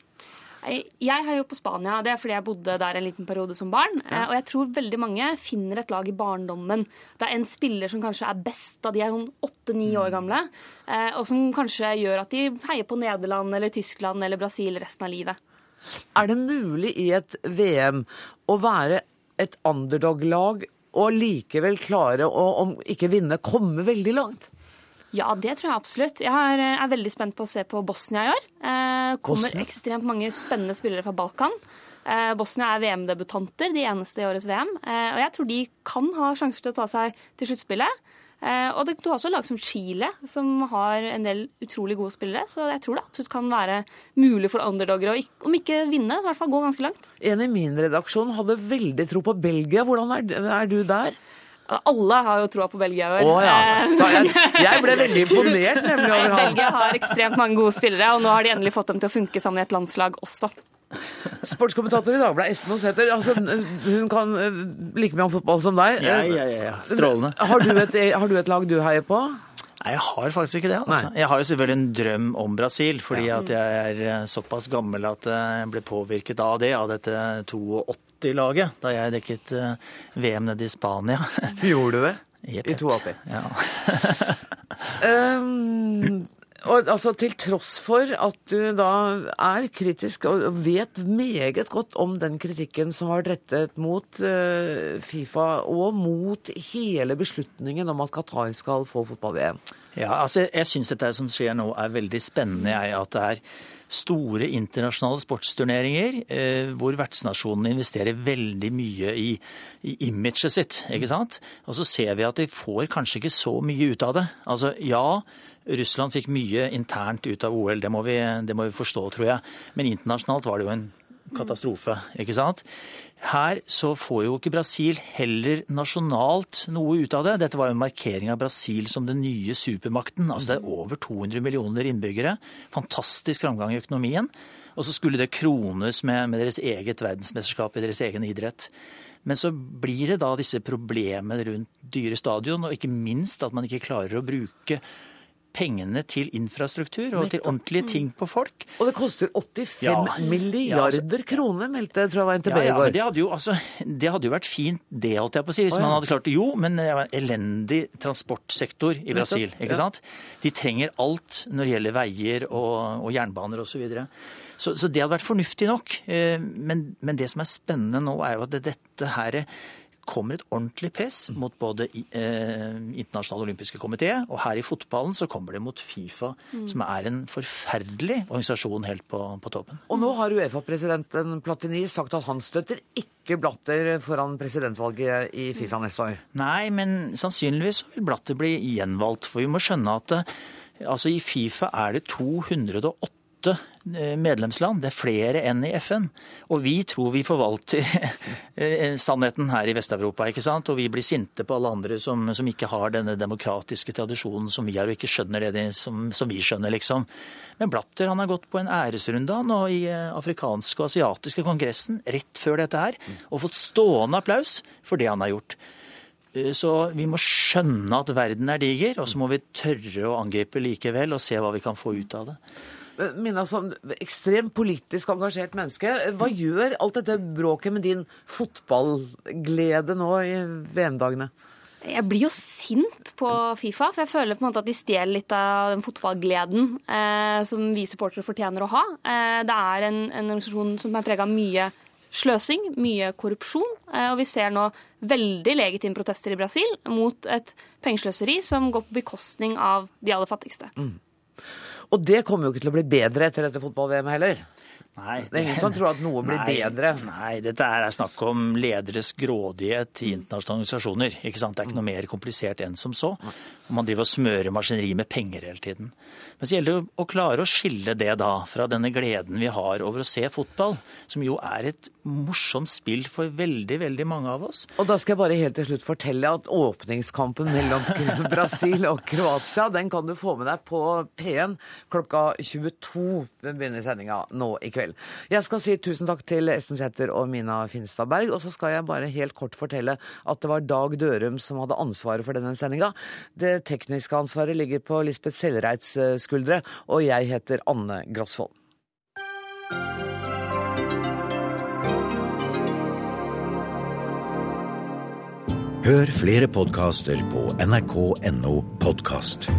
Jeg heier jo på Spania. Det er fordi jeg bodde der en liten periode som barn. Ja. Og jeg tror veldig mange finner et lag i barndommen. Det er en spiller som kanskje er best da de er sånn åtte-ni år gamle, eh, og som kanskje gjør at de heier på Nederland eller Tyskland eller Brasil resten av livet. Er det mulig i et VM å være et underdog-lag og likevel klare å, om ikke vinne, komme veldig langt? Ja, det tror jeg absolutt. Jeg er, er veldig spent på å se på Bosnia i år. Eh, kommer Bosnia? ekstremt mange spennende spillere fra Balkan. Eh, Bosnia er VM-debutanter, de eneste i årets VM. Eh, og jeg tror de kan ha sjanser til å ta seg til sluttspillet. Eh, og det, du har også lag som Chile, som har en del utrolig gode spillere. Så jeg tror det absolutt kan være mulig for underdogere å, ikke- om ikke vinne, i hvert fall gå ganske langt. En i min redaksjon hadde veldig tro på Belgia. Hvordan er, er du der? Alle har jo troa på Belgia i år. Å ja. Eh, Så jeg, jeg ble veldig imponert nemlig over han. Belgia har ekstremt mange gode spillere, og nå har de endelig fått dem til å funke sammen i et landslag også. Sportskommentator i Dagbladet, Esten Osæter. Altså, hun kan eh, like mye om fotball som deg. Ja, ja, ja, ja. Strålende. Har du, et, har du et lag du heier på? Nei, jeg har faktisk ikke det. altså. Jeg har jo selvfølgelig en drøm om Brasil, fordi at jeg er eh, såpass gammel at jeg ble påvirket av det, av dette 82-laget, da jeg dekket eh, VM nede i Spania. Gjorde du det? Jepp, I jepp. 82? Ja. Um, og altså Til tross for at du da er kritisk og vet meget godt om den kritikken som har rettet mot uh, Fifa og mot hele beslutningen om at Qatar skal få fotball-VM. Ja, altså jeg syns dette som skjer nå er veldig spennende. Jeg, at det er store internasjonale sportsturneringer eh, hvor vertsnasjonene investerer veldig mye i, i imaget sitt. ikke sant? Og så ser vi at de får kanskje ikke så mye ut av det. Altså ja, Russland fikk mye internt ut av OL, det må vi, det må vi forstå, tror jeg. Men internasjonalt var det jo en katastrofe, ikke sant? Her så får jo ikke Brasil heller nasjonalt noe ut av det. Dette var jo en markering av Brasil som den nye supermakten. Altså det er over 200 millioner innbyggere. Fantastisk framgang i økonomien. Og så skulle det krones med, med deres eget verdensmesterskap i deres egen idrett. Men så blir det da disse problemene rundt dyre stadion, og ikke minst at man ikke klarer å bruke pengene til infrastruktur og til ordentlige ting på folk. Og det koster 85 Ja. milliarder Ja, altså- kroner, meldte tror jeg var NTB Ja, ja, i går. men det hadde, jo, altså, det hadde jo vært fint, det, holdt jeg på å si, hvis oh, man hadde klart det. Jo, men det var en elendig transportsektor i Brasil. Ikke sant? De trenger alt når det gjelder veier og, og jernbaner osv. Så, videre. så Så det hadde vært fornuftig nok. Eh, Men, men det som er spennende nå, er jo at dette her kommer et ordentlig press mot både eh, Internasjonale olympiske komité, og her i fotballen så kommer det mot Fifa, Mm. som er en forferdelig organisasjon helt på, på toppen. Og nå har Uefa-presidenten Platini sagt at han støtter ikke Blatter foran presidentvalget i Fifa neste år. Nei, men sannsynligvis vil Blatter bli gjenvalgt. For vi må skjønne at eh, altså, i Fifa er det 208 eh, medlemsland. Det er flere enn i FN. Og vi tror vi forvalter eh, sannheten her i Vest-Europa. ikke sant? Og vi blir sinte på alle andre som, som ikke har denne demokratiske tradisjonen som vi har, og ikke skjønner det de, som, som vi skjønner, liksom. Men Blatter han har gått på en æresrunde og i eh, afrikanske og asiatiske kongressen rett før dette her, og fått stående applaus for det han har gjort. Eh, Så vi må skjønne at verden er diger, og så må vi tørre å angripe likevel og se hva vi kan få ut av det. Minna som ekstremt politisk engasjert menneske, hva gjør alt dette bråket med din fotballglede nå i VM-dagene? Jeg blir jo sint på Fifa, for jeg føler på en måte at de stjeler litt av den fotballgleden eh, som vi supportere fortjener å ha. Eh, det er en, en organisasjon som er prega av mye sløsing, mye korrupsjon, eh, og vi ser nå veldig legitime protester i Brasil mot et pengesløseri som går på bekostning av de aller fattigste. Og det kommer jo ikke til å bli bedre etter dette fotball-VM heller. Nei, Det er ingen som tror at noe blir Nei, bedre. Nei, dette er snakk om lederes grådighet i internasjonale organisasjoner. ikke sant? Det er ikke noe mer komplisert enn som så. Og man driver og smører maskineri med penger hele tiden. Men så gjelder det å klare å skille det da fra denne gleden vi har over å se fotball, som jo er et morsomt spill for veldig, veldig mange av oss. Og da skal jeg bare helt til slutt fortelle at åpningskampen mellom Brasil og Kroatia, den kan du få med deg på P1 klokka 22. Den begynner sendinga nå i kveld. Jeg skal si tusen takk til Esten Sæther og Mina Finstad Berg, og så skal jeg bare helt kort fortelle at det var Dag Dørum som hadde ansvaret for denne sendinga. Det tekniske ansvaret ligger på Lisbeth Sellreits eh, skuldre, og jeg heter Anne Grosvold. Hør flere podkaster på nrk.no podkast.